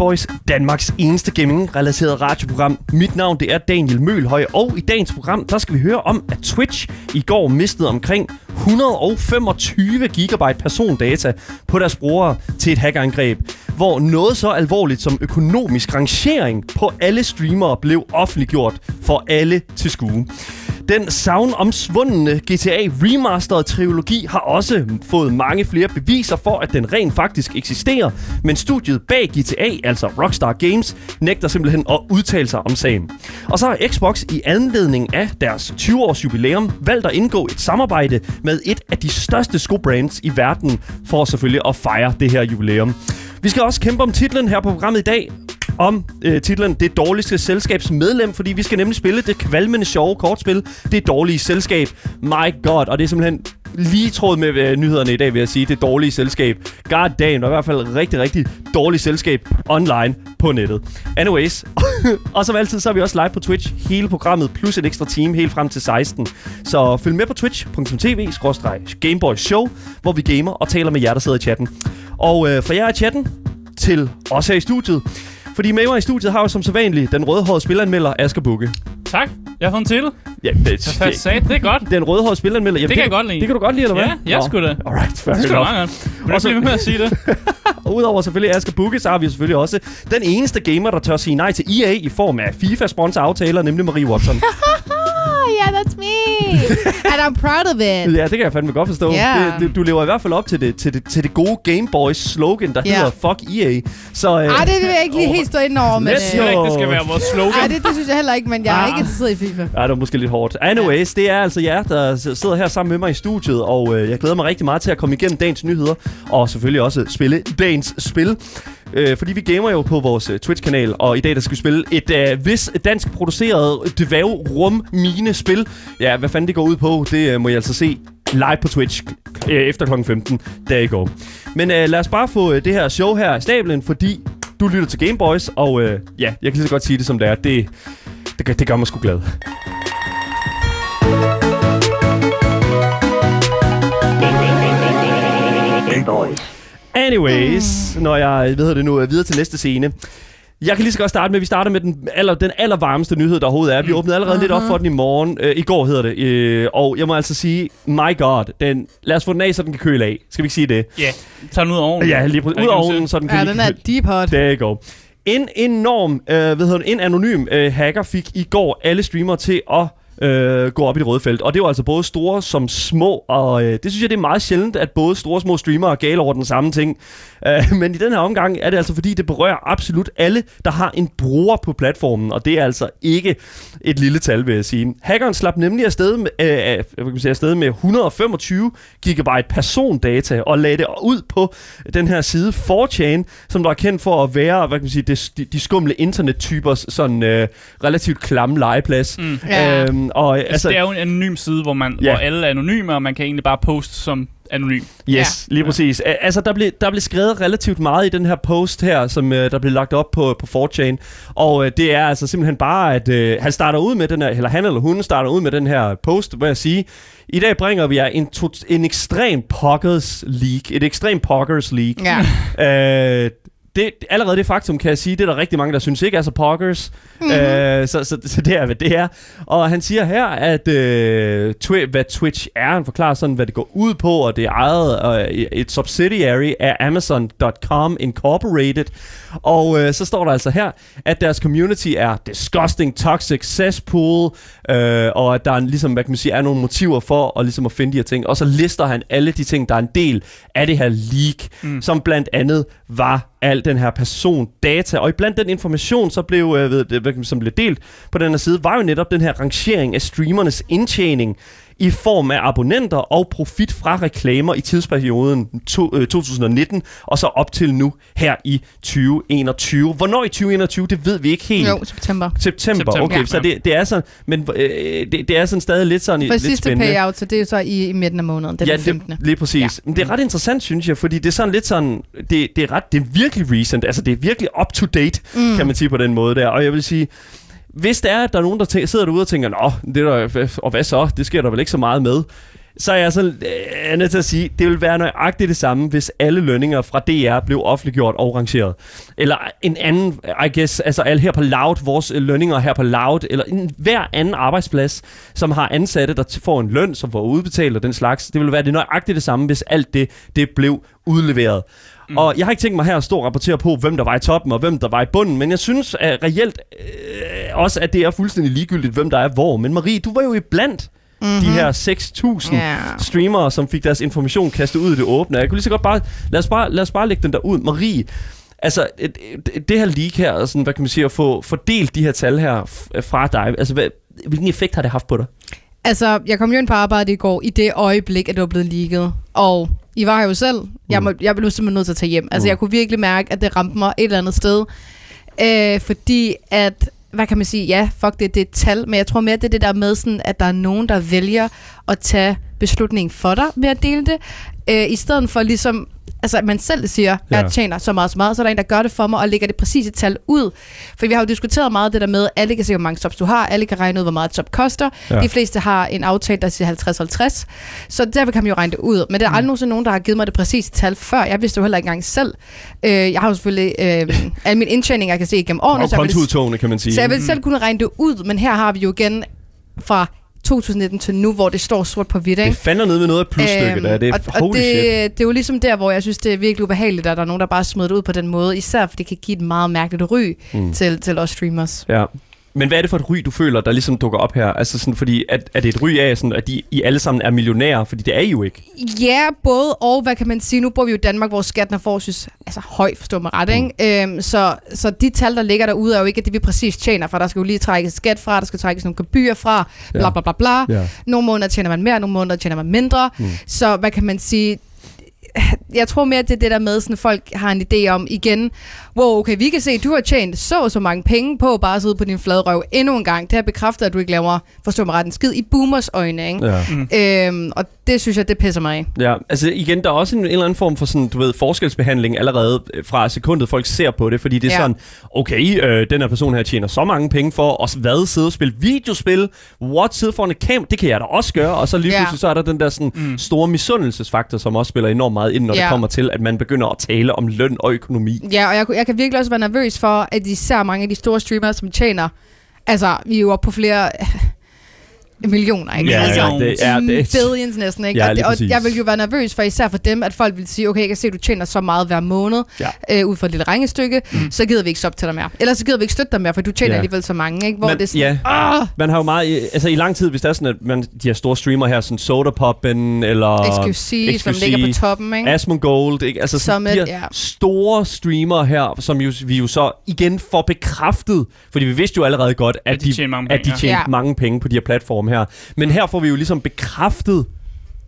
Gameboys, Danmarks eneste gaming-relateret radioprogram. Mit navn det er Daniel Mølhøj, og i dagens program der skal vi høre om, at Twitch i går mistede omkring 125 gigabyte persondata på deres brugere til et hackerangreb, hvor noget så alvorligt som økonomisk rangering på alle streamere blev offentliggjort for alle til skue. Den savnomsvundne GTA Remastered trilogi har også fået mange flere beviser for, at den rent faktisk eksisterer, men studiet bag GTA, altså Rockstar Games, nægter simpelthen at udtale sig om sagen. Og så har Xbox i anledning af deres 20-års jubilæum valgt at indgå et samarbejde med et af de største skobrands i verden, for selvfølgelig at fejre det her jubilæum. Vi skal også kæmpe om titlen her på programmet i dag, om øh, titlen Det dårligste selskabsmedlem, fordi vi skal nemlig spille det kvalmende sjove kortspil Det dårlige selskab. My god, og det er simpelthen lige tråd med øh, nyhederne i dag, vil jeg sige. Det dårlige selskab. God damn, og i hvert fald rigtig, rigtig dårligt selskab online på nettet. Anyways, og som altid, så er vi også live på Twitch. Hele programmet plus et ekstra team helt frem til 16. Så følg med på twitch.tv Gameboy hvor vi gamer og taler med jer, der sidder i chatten. Og øh, fra jer i chatten til os her i studiet, fordi med mig i studiet har jo som sædvanligt den rødhårede spilleranmelder Asger Bukke. Tak. Jeg har fået en til. Ja, det, Jeg har sat, det er godt. Den rødhårede spilleranmelder. Jamen, Det kan jeg godt lide. Det kan du godt lide, eller hvad? Ja, jeg skulle da. Alright, fair Det skal du enough. meget godt. Vil Og så- du blive med at sige det? Og udover selvfølgelig Asger Bukke, så har vi selvfølgelig også den eneste gamer, der tør sige nej til EA i form af FIFA-sponsoraftaler, nemlig Marie Watson. Oh, yeah, that's me. and I'm proud of it. ja, det kan jeg fandme godt forstå. Ja. Det, det, du lever i hvert fald op til det, til det, til det gode Game Boys slogan, der Ja. hedder Fuck EA. Så, øh, Ej, det vil jeg ikke lige helt stå ind over, men... Jeg Øh, ikke, det skal være vores slogan. ej, det, det synes jeg heller ikke, men jeg er Ah. ikke interesseret i FIFA. Ja, det var måske lidt hårdt. Anyways, det er altså jer, der sidder her sammen med mig i studiet, og øh, jeg glæder mig rigtig meget til at komme igennem dagens nyheder, og selvfølgelig også spille dagens spil. Øh, fordi vi gamer jo på vores øh, Twitch-kanal, og i dag der skal vi spille et øh, vis dansk produceret dvæv rum mine spil. Ja, hvad fanden det går ud på, det øh, må jeg altså se live på Twitch øh, efter kl. 15, der i går. Men øh, lad os bare få øh, det her show her i stablen, fordi du lytter til Gameboys, og øh, ja, jeg kan lige så godt sige det som det er. Det, det, gør- det gør mig sgu glad. Anyways, mm. når jeg ved det nu er videre til næste scene. Jeg kan lige så godt starte med, at vi starter med den, aller, den allervarmeste nyhed, der overhovedet er. Vi åbnede allerede uh-huh. lidt op for den i morgen. Øh, I går hedder det. Øh, og jeg må altså sige, my god, den, lad os få den af, så den kan køle af. Skal vi ikke sige det? Ja, tag den ud af ovnen. Ja, lige er Ud af ovnen, så den kan Ja, den er deep hot. der går. En enorm, øh, hvad hedder det, en anonym øh, hacker fik i går alle streamere til at øh, gå op i det røde felt. Og det var altså både store som små, og øh, det synes jeg, det er meget sjældent, at både store og små streamere er gale over den samme ting. Øh, men i den her omgang er det altså, fordi det berører absolut alle, der har en bruger på platformen, og det er altså ikke et lille tal, vil jeg sige. Hackeren slap nemlig afsted med, øh, hvad kan man sige, afsted med 125 gigabyte persondata og lagde det ud på den her side 4chan, som der er kendt for at være, hvad kan man sige, det, de, de skumle internettypers sådan øh, relativt klamme legeplads. Mm. Ja. Øhm, og, Altså, altså, det er jo en anonym side, hvor, man, Ja. hvor alle er anonyme, og man kan egentlig bare poste som anonym. Yes, lige præcis. Ja. Altså, der blev, der blev skrevet relativt meget i den her post her, som øh, der blev lagt op på, på 4chan. Og øh, det er altså simpelthen bare, at øh, han starter ud med den her, eller han eller hun starter ud med den her post, hvor jeg sige, i dag bringer vi jer en, to- en ekstrem poggers league. Et ekstrem poggers league. Ja. Øh, det, allerede det faktum kan jeg sige, det er der rigtig mange, der synes ikke er så poggers. Mm-hmm. Øh, så, så, så det er, hvad det er. Og han siger her, at øh, twi- hvad Twitch er. Han forklarer sådan, hvad det går ud på, og det er ejet øh, et subsidiary af Amazon.com Incorporated. Og øh, så står der altså her, at deres community er disgusting, toxic, cesspool, øh, og at der er, ligesom, hvad kan man sige, er nogle motiver for at, ligesom at finde de her ting. Og så lister han alle de ting, der er en del af det her leak, mm. som blandt andet var al den her persondata. Og iblandt den information, så blev, øh, ved, som blev delt på den her side, var jo netop den her rangering af streamernes indtjening i form af abonnenter og profit fra reklamer i tidsperioden to, øh, 2019 og så op til nu her i 2021. Hvornår i 2021, det ved vi ikke helt. Jo, september. September, September, okay, ja. så det, det er sådan, men øh, det, det er sådan stadig lidt sådan For lidt sidste spændende. payout, så det er jo så i, i midten af måneden, den ja, 15. Det, lige præcis. Ja. Men det er ret interessant, synes jeg, fordi det er sådan lidt sådan, det, det er ret, det er virkelig recent, altså det er virkelig up to date, mm. kan man sige på den måde der. Og jeg vil sige, hvis det er, at der er nogen, der tæ- sidder derude og tænker, Nå, det der, og hvad så? Det sker der vel ikke så meget med. Så er jeg så øh, nødt til at sige, det vil være nøjagtigt det samme, hvis alle lønninger fra DR blev offentliggjort og rangeret. Eller en anden, I guess, altså alle her på Loud, vores øh, lønninger her på Loud, eller en, hver anden arbejdsplads, som har ansatte, der får en løn, som får udbetalt og den slags. Det vil være det nøjagtigt det samme, hvis alt det, det blev udleveret. Mm. Og jeg har ikke tænkt mig her at stå og rapportere på, hvem der var i toppen og hvem der var i bunden, men jeg synes at reelt øh, også, at det er fuldstændig ligegyldigt, hvem der er hvor. Men Marie, du var jo i blandt mm-hmm. de her 6.000 Ja. streamere, som fik deres information kastet ud i det åbne. Jeg kunne lige så godt bare, lad os bare, lad os bare lægge den der ud. Marie, altså et, et, det her leak her, og sådan, hvad kan man sige, at få fordelt de her tal her f- fra dig, altså hvad, hvilken effekt har det haft på dig? Altså, jeg kom jo ind på arbejde i går i det øjeblik, at det var blevet leaget. Og I var her jo selv. Jeg, må, jeg blev simpelthen nødt til at tage hjem. Altså, Mm. jeg kunne virkelig mærke, at det ramte mig et eller andet sted. Øh, fordi at, hvad kan man sige, ja, fuck det, det er et tal, men jeg tror mere, det er det der med, sådan, at der er nogen, der vælger at tage beslutningen for dig med at dele det, øh, i stedet for ligesom, altså at man selv siger, at jeg tjener så meget, så meget, så er der en, der gør det for mig og lægger det præcise tal ud. For vi har jo diskuteret meget det der med, at alle kan se, hvor mange subs du har, alle kan regne ud, hvor meget et sub koster. Ja. De fleste har en aftale, der siger 50-50, så derfor kan man jo regne det ud. Men der er aldrig nogensinde nogen, der har givet mig det præcise tal før. Jeg vidste jo heller ikke engang selv. Øh, jeg har jo selvfølgelig øh, al min indtjening, jeg kan se igennem årene, Og så jeg, vil, kan man sige. så jeg vil selv kunne regne det ud, men her har vi jo igen fra 2019 til nu, hvor det står sort på hvidt, det ikke? fandt ned med noget af plusstykket, Øhm, der. Det er og, og holy det, shit. det er jo ligesom der, hvor jeg synes, det er virkelig ubehageligt, at der er nogen, der bare smider det ud på den måde. Især fordi det kan give et meget mærkeligt ry mm. til, til os streamers. Ja. Men hvad er det for et ry, du føler, der ligesom dukker op her? Altså sådan, fordi, at, er det et ry af, sådan, at de I alle sammen er millionærer? Fordi det er I jo ikke. Ja, både og, hvad kan man sige? Nu bor vi jo i Danmark, hvor skatten er forholdsvis altså, høj, forstå mig ret, ikke? Øhm, så, så de tal, der ligger derude, er jo ikke det, vi præcis tjener, for der skal jo lige trækkes skat fra, der skal trækkes nogle gebyr fra, bla bla bla bla. Ja. Nogle måneder tjener man mere, nogle måneder tjener man mindre. Mm. Mm. Så hvad kan man sige? Jeg tror mere, det er det der med, sådan folk har en idé om igen, wow, okay, vi kan se, at du har tjent så og så mange penge på bare at sidde på din flade røv endnu en gang. Det har bekræftet, at du ikke laver, forstå mig ret, en skid i boomers øjne, ikke? Ja. Øhm, og det synes jeg, det pisser mig af. Ja, altså igen, der er også en, en eller anden form for sådan, du ved, forskelsbehandling allerede øh, fra sekundet, folk ser på det, fordi det er ja. Sådan, okay, øh, den her person her tjener så mange penge for at hvad, sidde og spille videospil, what, sidde foran et kamera, det kan jeg da også gøre, og så lige Ja. pludselig så er der den der sådan Mm. store misundelsesfaktor, som også spiller enormt meget ind, når det Ja. kommer til, at man begynder at tale om løn og økonomi. Ja, og jeg, kunne- jeg kan virkelig også være nervøs for, at især mange af de store streamere, som tjener, altså, vi er jo oppe på flere millioner, ikke? Ja, altså, ja, det er- det billions næsten, ikke? Ja, og, det, og jeg vil jo være nervøs for, især for dem, at folk vil sige, okay, jeg kan se, at du tjener så meget hver måned, Ja. øh, ud fra et lille regnestykke, mm. så gider vi ikke stoppe til dig mere. Ellers så gider vi ikke støtte dig mere, for du tjener Ja. ja. alligevel så mange, ikke? Hvor Men- det er sådan, ja. ah, Man har jo meget, i- altså i lang tid, hvis der er sådan, at man, de her store streamer her, sådan Soda Poppen, eller XQC, som ligger på toppen, ikke? Asmongold, ikke? Altså sådan, Summit, de her ja. store streamere her, som jo, vi jo så igen får bekræftet, fordi vi vidste jo allerede godt, at, At de tjener mange at penge, de tjener ja. mange penge på de her platforme her. Men her får vi jo ligesom bekræftet,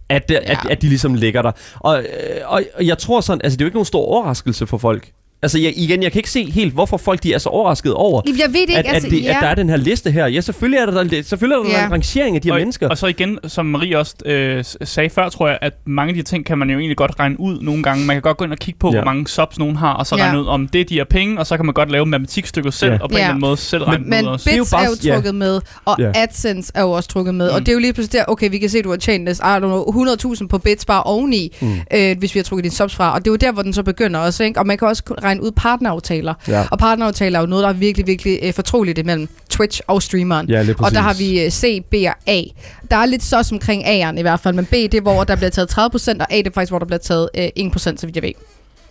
at, at, Ja. at de ligesom ligger der. Og, øh, og, og jeg tror sådan, altså det er jo ikke nogen stor overraskelse for folk. Altså jeg, igen, jeg kan ikke se helt, hvorfor folk de er så overrasket over, Jeg ved det ikke, at, altså, at, det, ja. at der er den her liste her. Ja, selvfølgelig er der, der, selvfølgelig er der Ja. en rangering af de her og, mennesker. Og så igen, som Marie også øh, sagde før, tror jeg, at mange af de ting kan man jo egentlig godt regne ud nogle gange. Man kan godt gå ind og kigge på, Ja. hvor mange subs nogen har, og så Ja. regne ud, om det er de her penge, og så kan man godt lave matematikstykket selv, Ja. og på en Ja. eller anden måde selv regne Men ud også. Det er jo bits er bare- jo ja. trukket med, og Ja. AdSense er jo også trukket med. Mm. Og det er jo lige pludselig der, okay, vi kan se, at du har tjent this, I don't know, 100.000 på bits bare oveni, Mm. øh, hvis vi har trukket dine subs fra. Og det er jo der, hvor den så begynder også, ikke? Og man kan også kun regne ud partneraftaler. Ja. Og partneraftaler er jo noget, der er virkelig, virkelig øh, fortroligt imellem Twitch og streameren. Ja, Og der har vi øh, C, B og A. Der er lidt sås omkring A'eren i hvert fald, men B det er, hvor der bliver taget 30%, og A det er faktisk, hvor der bliver taget øh, 1%, så vidt jeg ved.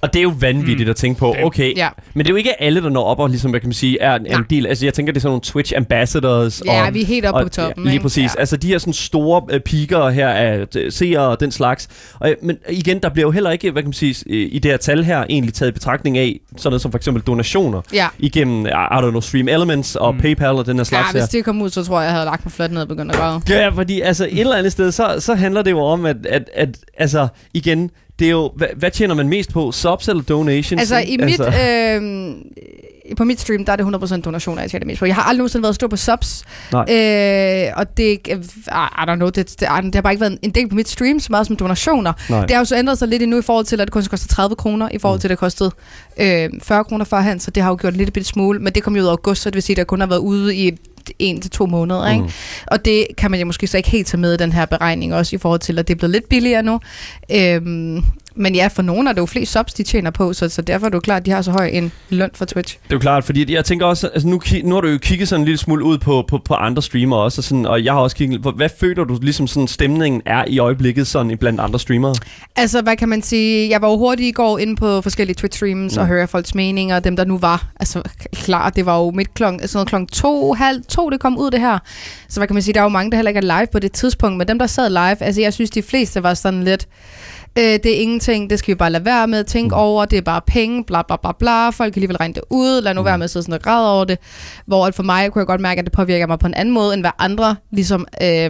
Og det er jo vanvittigt Mm. at tænke på. Okay, Ja, men det er jo ikke alle, der når op og ligesom, hvad kan man sige, er en, en del. Altså jeg tænker, det er sådan nogle Twitch ambassadors. ja og, vi er helt oppe på toppen. Ja, lige præcis. Ja. Altså de her sådan store øh, piker her af seere og den slags. Og, øh, men igen, der bliver jo heller ikke, hvad kan man sige, øh, i det her tal her egentlig taget i betragtning af, sådan noget som for eksempel donationer Ja. igennem, I don't know, Stream Elements og Mm. PayPal og den her Ja, slags hvis her. det kom ud, så tror jeg, jeg havde lagt mig fladt ned og begyndt at græde. Ja, fordi altså et eller andet sted, så, så handler det jo om, at, at, at altså igen, det er jo, hvad, hvad tjener man mest på? Subs eller donations? Altså i mit, øh, på mit stream, der er det 100% donationer, jeg tjener mest på. Jeg har aldrig nogensinde været stor på subs. Nej. Øh, og det, I don't know, det, det, det, har bare ikke været en del på mit stream, så meget som donationer. Nej. Det har jo så ændret sig lidt endnu i forhold til, at det kun koster 30 kroner, i forhold til, at det kostede øh, 40 kroner førhen, så det har jo gjort en lille smule. Men det kom jo ud af august, så det vil sige, at der kun har været ude i en til to måneder. Ikke? Mm. Og det kan man jo måske så ikke helt tage med i den her beregning, også i forhold til, at det er blevet lidt billigere nu. Øhm, men ja, for nogle er det jo flest subs, de tjener på, så, så derfor er det jo klart, at de har så høj en løn for Twitch. Det er jo klart, fordi jeg tænker også, altså nu, nu har du jo kigget sådan en lille smule ud på, på, på andre streamere også, og, sådan, og jeg har også kigget, hvad føler du ligesom sådan stemningen er i øjeblikket sådan blandt andre streamere? Altså, hvad kan man sige? Jeg var jo hurtigt i går inde på forskellige Twitch-streams Mm. og høre folks meninger, dem der nu var. Altså, klar, det var jo midt klokken, sådan noget klokken to, halv to, det kom ud det her. Så hvad kan man sige, der er jo mange, der heller ikke er live på det tidspunkt, men dem, der sad live, altså jeg synes, de fleste var sådan lidt, øh, det er ingenting, det skal vi bare lade være med at tænke Mm. over, det er bare penge, bla bla bla bla, folk kan alligevel regne det ud, lad nu Mm. være med at sidde sådan og græde over det. Hvor at for mig kunne jeg godt mærke, at det påvirker mig på en anden måde, end hvad andre ligesom øh,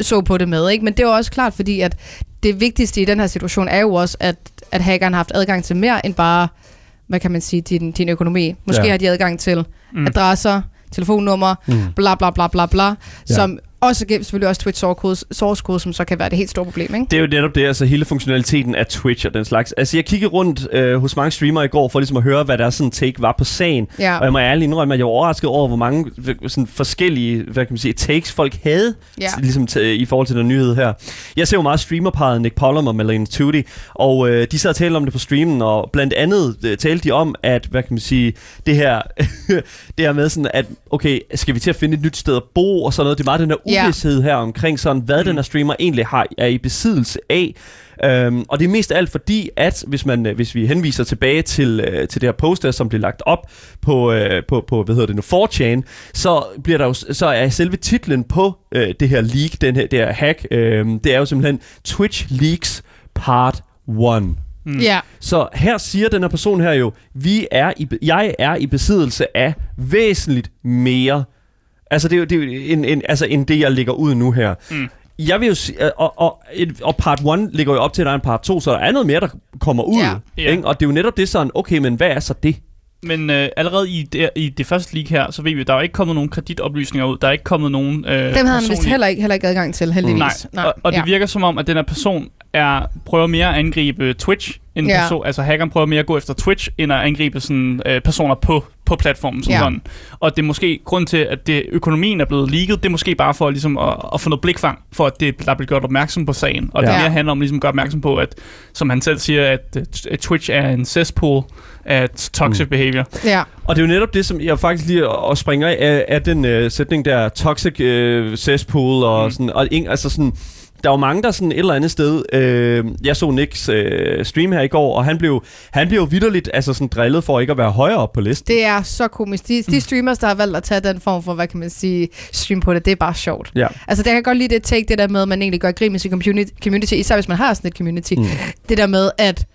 så på det med. Ikke? Men det er også klart, fordi at det vigtigste i den her situation er jo også, at, at hackeren har haft adgang til mere end bare, hvad kan man sige, din, din økonomi. Måske Ja. har de adgang til Mm. adresser, telefonnummer, Mm. bla bla bla bla bla, Ja. ja. Som også giver selvfølgelig også Twitch source code, source code, som så kan være det helt store problem, ikke? Det er jo netop det, altså hele funktionaliteten af Twitch og den slags. Altså jeg kiggede rundt øh, hos mange streamere i går, for ligesom at høre, hvad der sådan take var på sagen. Ja. Og jeg må ærligt indrømme, at jeg var overrasket over, hvor mange sådan forskellige hvad kan man sige, takes folk havde Ja. ligesom i forhold til den nyhed her. Jeg ser jo meget streamerparet Nick Pollum og Malene Tutti, og øh, de sad og talte om det på streamen, og blandt andet øh, talte de om, at hvad kan man sige, det her, det her med sådan, at okay, skal vi til at finde et nyt sted at bo, og sådan noget. Det er meget den her. Uvidshed her omkring sådan, hvad mm. den her streamer egentlig har, er i besiddelse af. Øhm, og det er mest af alt fordi, at hvis, man, øh, hvis vi henviser tilbage til, øh, til det her poster, som blev lagt op på, øh, på, på hvad hedder det nu, 4chan, så, bliver der jo, så er selve titlen på øh, det her leak, den her, det her hack, øh, det er jo simpelthen Twitch Leaks Part 1. Mm. Ja. Så her siger den her person her jo, vi er i, jeg er i besiddelse af væsentligt mere. Altså det er jo, det er jo en, en, altså end det, jeg lægger ud nu her. Mm. Jeg vil jo sige, og, og, og part 1 ligger jo op til, at der er en part 2, så der er noget mere, der kommer ud. Ja. Ja. Ikke? Og det er jo netop det sådan, okay, men hvad er så det? Men øh, allerede i det, i det første leak her, så ved vi, at der er ikke kommet nogen kreditoplysninger ud. Der er ikke kommet nogen øh, Dem havde han vist heller ikke, heller ikke adgang til, heldigvis. Nej, og, og det ja. virker som om, at den her person er, prøver mere at angribe Twitch, end Ja. person, altså hackeren prøver mere at gå efter Twitch, end at angribe sådan, øh, personer på, på platformen som Ja. sådan. Og det er måske grund til, at det, økonomien er blevet leaget, det er måske bare for ligesom, at, at få noget blikfang, for at det, der bliver gjort opmærksom på sagen. Og det Ja. mere handler om ligesom, at gøre opmærksom på, at som han selv siger, at, at Twitch er en cesspool af toxic Mm. behavior. Ja. Og det er jo netop det, som jeg faktisk lige og springer af, af, den øh, sætning der, toxic øh, cesspool og Mm. sådan, og ing, altså sådan, der er jo mange, der sådan et eller andet sted, øh, jeg så Nicks øh, stream her i går, og han blev, han blev jo vidderligt altså sådan drillet for ikke at være højere op på listen. Det er så komisk. De, de streamers, der har valgt at tage den form for, hvad kan man sige, stream på det, det er bare sjovt. Ja. Altså, det kan godt lide det take, det der med, at man egentlig gør grin med sin community, community især hvis man har sådan et community. Mm. Det der med, at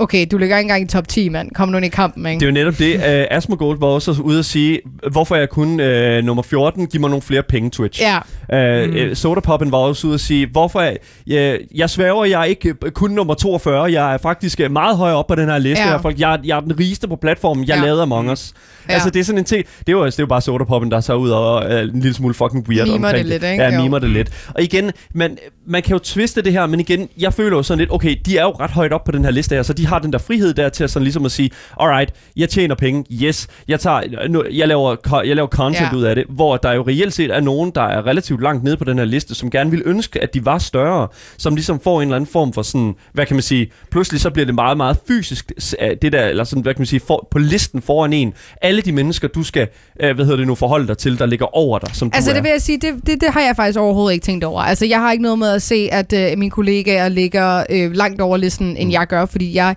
okay, du ligger ikke engang i top 10, mand. Kom nu ind i kampen, ikke? Det er jo netop det. Uh, Asmongold var også ude at sige, hvorfor er jeg kun uh, nummer 14, giv mig nogle flere penge, Twitch. Ja, Uh, Mm. mm. Sodapoppen var også ude at sige, hvorfor er, jeg, jeg sværger, jeg er ikke øh, kun nummer 42, jeg er faktisk øh, meget højere op på den her liste. Ja. Ja. Folk, jeg, er- jeg er den rigeste på platformen, jeg Ja. lavede Among Us. Ja. Altså det er sådan en ting, det er jo, altså, det er jo bare Sodapoppen, der så ud og uh, en lille smule fucking weird Mimer omkring det lidt, ikke? Ja, Jo. mimer det lidt. Og igen, man, man kan jo twiste det her, men igen, jeg føler jo sådan lidt, okay, de er jo ret højt op på den her liste her, så de har den der frihed der til at sådan ligesom at sige, alright, jeg tjener penge, yes, jeg, tager, nu, jeg, laver, jeg laver content Ja. ud af det, hvor der jo reelt set er nogen, der er relativt langt nede på den her liste, som gerne vil ønske, at de var større, som ligesom får en eller anden form for sådan, hvad kan man sige, pludselig så bliver det meget, meget fysisk, af det der, eller sådan, hvad kan man sige, for, på listen foran en, alle de mennesker, du skal, øh, hvad hedder det nu, forholde dig til, der ligger over dig, som altså du det vil jeg sige, det, det, det har jeg faktisk overhovedet ikke tænkt over. Altså jeg har ikke noget med at se, at øh, mine kollegaer ligger øh, langt over listen, end Mm. jeg gør, fordi jeg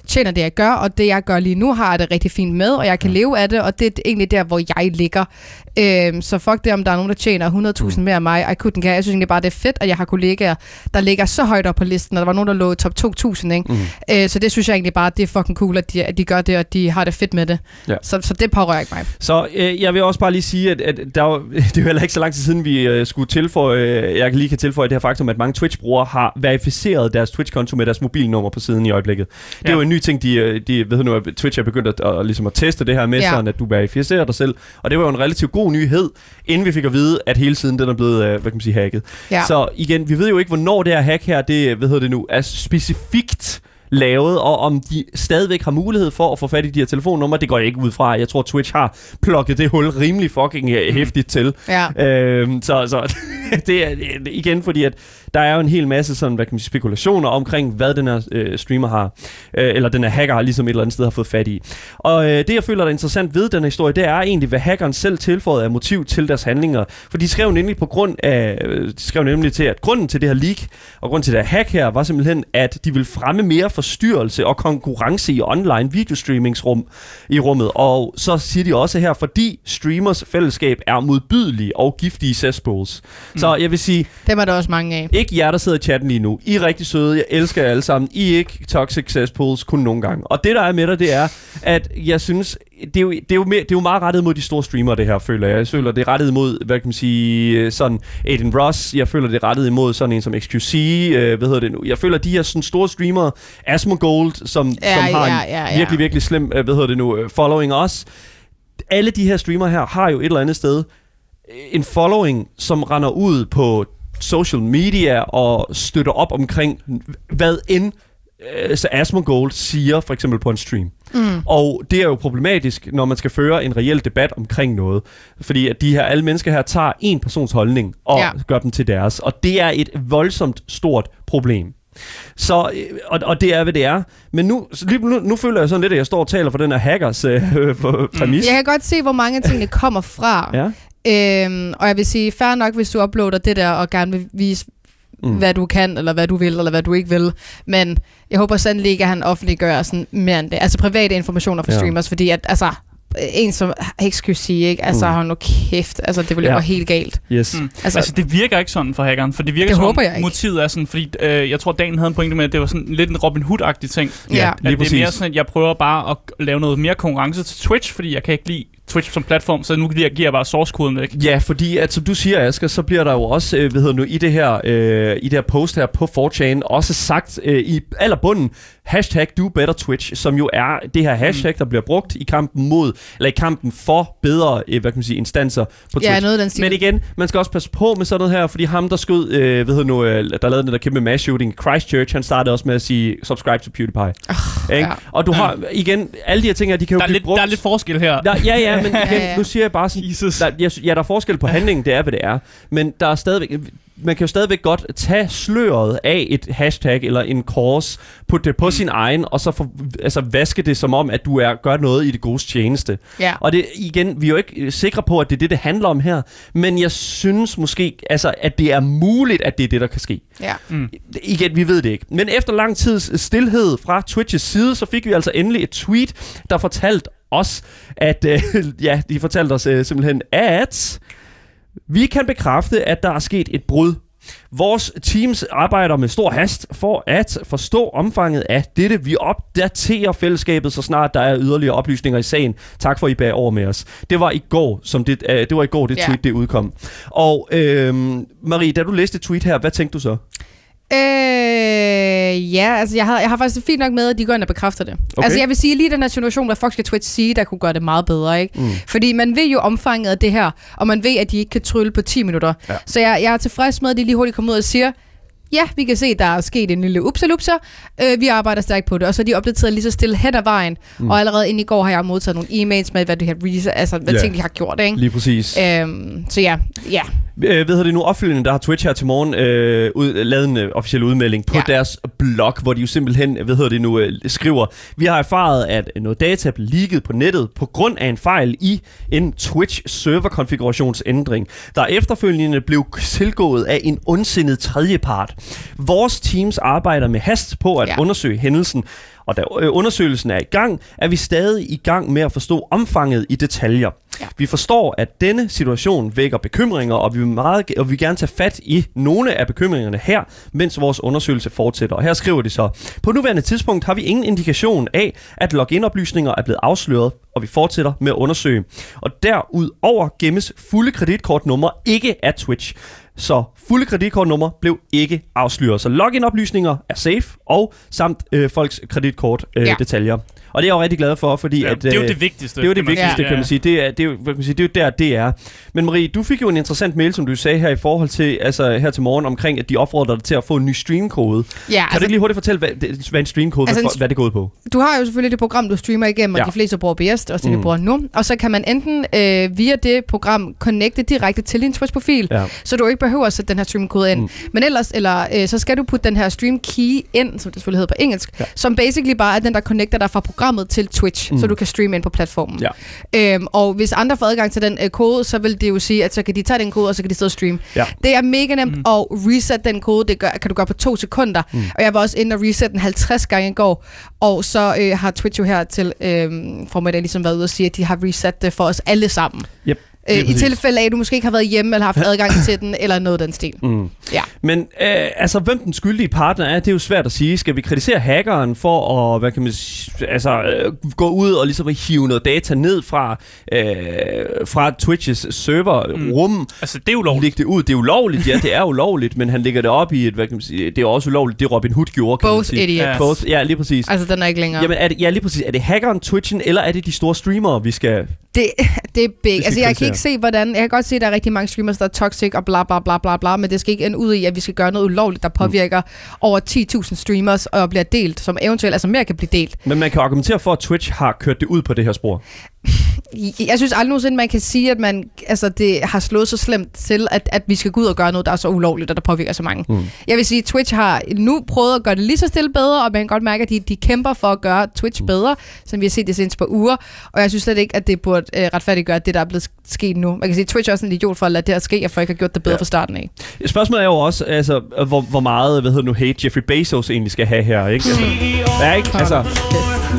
tjener det, jeg gør, og det, jeg gør lige nu, har jeg det rigtig fint med, og jeg kan leve af det, og det er egentlig der, hvor jeg ligger. Øhm, så fuck det, om der er nogen, der tjener 100.000 Mm. mere end mig. I couldn't care. Jeg synes egentlig bare, det er fedt, at jeg har kollegaer, der ligger så højt op på listen, og der var nogen, der lå i top 2.000, ikke? Mm. Øh, så det synes jeg egentlig bare, det er fucking cool, at de, at de gør det, og de har det fedt med det. Ja. Så, så det pårører ikke mig. Så øh, jeg vil også bare lige sige, at, at der var, det er jo heller ikke så lang tid siden, vi øh, skulle tilføje, øh, jeg lige kan tilføje det her faktum, at mange Twitch-brugere har verificeret deres Twitch-konto med deres mobilnummer på siden i øjeblikket. Det er jo en ny ting, de, øh, de ved nu, at Twitch er begyndt at, at, ligesom at teste det her med, Ja. sådan at du verificerer dig selv. Og det var jo en relativt god nyhed, inden vi fik at vide, at hele tiden den er blevet, øh, hvad kan man sige, hacket. Ja. Så igen, vi ved jo ikke, hvornår det her hack her, det, hvad hedder det nu, er specifikt lavet, og om de stadigvæk har mulighed for at få fat i de her telefonnumre, det går jeg ikke ud fra. Jeg tror, Twitch har plukket det hul rimelig fucking øh, hæftigt til. Ja. Øhm, så så det er øh, igen fordi, at der er jo en hel masse sådan, hvad kan man sige, spekulationer omkring, hvad den her øh, streamer har, øh, eller den her hacker har ligesom et eller andet sted har fået fat i. Og øh, det, jeg føler, der er interessant ved den her historie, det er egentlig, hvad hackeren selv tilføjede af motiv til deres handlinger. For de skrev nemlig på grund af, øh, de skrev nemlig til, at grunden til det her leak, og grunden til det her hack her, var simpelthen, at de vil fremme mere forstyrrelse og konkurrence i online videostreamingsrum i rummet. Og så siger de også her, fordi streamers fællesskab er modbydelige og giftige cesspools. Mm. Så jeg vil sige, Dem er der også mange af. ikke jer, der sidder i chatten lige nu. I er rigtig søde. Jeg elsker jer alle sammen. I er ikke toxic cesspools kun nogle gange. Og det, der er med dig, det er, at jeg synes, det er jo, det er jo, mere, det er jo meget rettet mod de store streamere, det her, føler jeg. Jeg føler, det er rettet imod, hvad kan man sige, sådan Aiden Ross. Jeg føler, det er rettet imod sådan en som XQC. Øh, hvad hedder det nu? Jeg føler, de her sådan store streamere, Asmongold, som, Ja, som har ja, en ja, ja. virkelig, virkelig slem, øh, hvad hedder det nu, øh, following os. Alle de her streamere her har jo et eller andet sted øh, en following, som render ud på social media og støtter op omkring, hvad end øh, så Asmongold siger, for eksempel på en stream. Mm. Og det er jo problematisk, når man skal føre en reel debat omkring noget. Fordi at de her, alle mennesker her tager en persons holdning og Ja. gør dem til deres. Og det er et voldsomt stort problem. Så, øh, og, og det er, hvad det er. Men nu, lige, nu, nu føler jeg sådan lidt, at jeg står og taler for den her hackers øh, præmis. Jeg kan godt se, hvor mange af tingene kommer fra. Ja. Øhm, og jeg vil sige, fair nok, hvis du uploader det der og gerne vil vise, Mm. hvad du kan, eller hvad du vil, eller hvad du ikke vil. Men jeg håber sandelig ikke, at han offentliggør sådan mere end det. Altså private informationer for Ja. streamers, fordi at, altså, en som XQC, ikke? Altså, Mm. hold nu kæft. Altså, det ville Ja. gå helt galt. Yes. Mm. Altså, Altså, det virker ikke sådan for hackeren, for det virker Det som, håber jeg ikke. motivet er sådan, fordi øh, jeg tror, Dan havde en pointe med, at det var sådan lidt en Robin Hood-agtig ting. Ja. Ja, At lige det præcis. er mere sådan, at jeg prøver bare at lave noget mere konkurrence til Twitch, fordi jeg kan ikke lide Twitch som platform, så nu giver giver jeg bare source-koden væk. Ja, fordi at, som du siger, Asger, så bliver der jo også, øh, hvad hedder nu, i det her, øh, i det her post her på 4chan, også sagt øh, i allerbunden, hashtag do better Twitch, som jo er det her hashtag, der bliver brugt i kampen mod, eller i kampen for bedre, øh, hvad kan man sige, instanser på Twitch. ja, noget den stil. Men igen, man skal også passe på med sådan noget her, fordi ham, der skød, øh, hvad hedder nu, øh, der lavede den der kæmpe mass shooting i Christchurch, han startede også med at sige, subscribe to PewDiePie. Uh, ikke? ja. Og du har, igen, alle de her ting her, de kan jo Der er, blive lidt, brugt. der er lidt forskel her. Der, ja, ja, men igen, Ja, ja. nu siger jeg bare sådan, Jesus. der, ja, der er forskel på handlingen, det er, hvad det er. Men der er stadigvæk, man kan jo stadigvæk godt tage sløret af et hashtag eller en course, putte det på mm. sin egen, og så for, altså, vaske det som om, at du er gør noget i det gode tjeneste. Ja. Og det, igen, vi er jo ikke øh, sikre på, at det er det, det handler om her, men jeg synes måske, altså, at det er muligt, at det er det, der kan ske. Ja. Mm. Igen, vi ved det ikke. Men efter lang tids stillhed fra Twitch's side, så fik vi altså endelig et tweet, der fortalte os, at øh, ja, de fortalte os øh, simpelthen, at vi kan bekræfte, at der er sket et brud. Vores teams arbejder med stor hast for at forstå omfanget af dette. Vi opdaterer fællesskabet, så snart der er yderligere oplysninger i sagen. Tak for, at I bag over med os. Det var i går, som det, øh, det var i går, det Ja. tweet det udkom. Og øh, Marie, da du læste et tweet her, hvad tænkte du så? Øh, ja, altså jeg har, jeg har faktisk det fint nok med, at de går ind og bekræfter det. Okay. Altså jeg vil sige, lige den her situation, hvad folk skal Twitch sige, der kunne gøre det meget bedre, ikke? Mm. Fordi man ved jo omfanget af det her, og man ved, at de ikke kan trylle på 10 minutter. Ja. Så jeg, jeg er tilfreds med, at de lige hurtigt kommer ud og siger, ja, vi kan se, der er sket en lille upsalupser. Øh, vi arbejder stærkt på det. Og så er de opdateret lige så stille hen ad vejen. Mm. Og allerede ind i går har jeg modtaget nogle e-mails med, hvad det her research, altså hvad yeah. ting, de har gjort, ikke? Lige præcis. Øhm, så ja, ja. Øh, ved det nu opfølgende, der har Twitch her til morgen øh, ud, lavet en øh, officiel udmelding på ja. Deres blog, hvor de jo simpelthen, hvad hedder det nu, øh, skriver, vi har erfaret, at noget data blev leaget på nettet på grund af en fejl i en Twitch server konfigurationsændring, der efterfølgende blev tilgået af en ondsindet tredjepart. Vores teams arbejder med hast på at ja. Undersøge hændelsen, Og da øh, undersøgelsen er i gang, er vi stadig i gang med at forstå omfanget i detaljer. Ja. Vi forstår, at denne situation vækker bekymringer, og vi vil, meget, og vi vil gerne tage fat i nogle af bekymringerne her, mens vores undersøgelse fortsætter. Og her skriver de så, på nuværende tidspunkt har vi ingen indikation af, at login-oplysninger er blevet afsløret, og vi fortsætter med at undersøge. Og derudover gemmes fulde kreditkortnumre ikke af Twitch. Så fulde kreditkortnummer blev ikke afsløret. Så login-oplysninger er safe, og samt øh, folks kreditkort-detaljer. Øh, Ja. detaljer. og det er jeg jo rigtig glad for, fordi Ja, at, det er jo øh, det vigtigste. det er jo det kan man sige. vigtigste, kan man sige. Det er, det er, jo, hvad kan man sige, det er jo der, det er. Men Marie, du fik jo en interessant mail, som du sagde her i forhold til, altså her til morgen, omkring, at de opfordrer dig til at få en ny streamkode. Ja, Kan du ikke lige hurtigt fortælle, hvad, det- hvad en streamkode, Altså, altså, hvad, hvad det går ud på? du har jo selvfølgelig det program, du streamer igennem, og Ja. de fleste bruger OBS, også det Mm. vi bruger nu. Og så kan man enten øh, via det program connecte direkte til din Twitch-profil, Ja. så du ikke behøver at sætte den her streamkode ind. Mm. Men ellers, eller, øh, så skal du putte den her stream key ind, som det selvfølgelig hedder på engelsk, Ja. som basically bare er den, der connecter dig fra programmet til Twitch, Mm. så du kan streame ind på platformen. Ja. Øhm, og hvis andre får adgang til den øh, kode, så vil det jo sige, at så kan de tage den kode, og så kan de sidde og streame. Ja. Det er mega nemt Mm. at reset den kode. Det gør, kan du gøre på to sekunder. Mm. Og jeg var også inde og reset den 50 gange i går. Og så øh, har Twitch jo her til øh, formiddag ligesom været ude og sige, at de har reset det for os alle sammen. Yep. Øh, I tilfælde af, at du måske ikke har været hjemme eller haft adgang til den, eller noget af den stil. Mm. Ja. Men øh, altså, hvem den skyldige partner er, det er jo svært at sige. Skal vi kritisere hackeren for at, hvad kan man sige, altså, øh, gå ud og ligesom hive noget data ned fra, øh, fra Twitch's serverrum, mm. Altså, det er ulovligt. lægge det ud? Det er ulovligt, ja, det er ulovligt, men han lægger det op i et, hvad kan man sige, det er også ulovligt, det Robin Hood gjorde, kan man Both sige. idiots. Ja. Both, ja, lige præcis. Altså, den er ikke længere. Jamen, er det, ja, lige præcis. Er det hackeren, Twitchen, eller er det de store streamere, vi skal... Det, det er big. Altså, jeg kan. Ikke se, hvordan... Jeg kan godt se, at der er rigtig mange streamers, der er toxic og bla bla bla bla bla, men det skal ikke ende ud i, at vi skal gøre noget ulovligt, der påvirker mm. over 10.000 streamers og bliver delt, som eventuelt, altså mere kan blive delt. Men man kan argumentere for, at Twitch har kørt det ud på det her spor. Jeg synes aldrig nogensinde, man kan sige, at man, altså, det har slået så slemt til, at, at vi skal gå ud og gøre noget, der er så ulovligt, og der påvirker så mange. Mm. Jeg vil sige, at Twitch har nu prøvet at gøre det lige så stille bedre, og man kan godt mærke, at de, de kæmper for at gøre Twitch bedre, som vi har set det seneste par uger. Og jeg synes slet ikke, at det burde øh, retfærdiggøre det, der er blevet sket nu. Man kan sige, at Twitch er også en idiot for at lade det her ske, og for ikke har gjort det bedre Ja. ja. fra starten af. Spørgsmålet er jo også, altså, hvor, hvor meget, hvad hedder nu, hate Jeffrey Bezos egentlig skal have her, ikke? Altså, ja, ikke? Altså,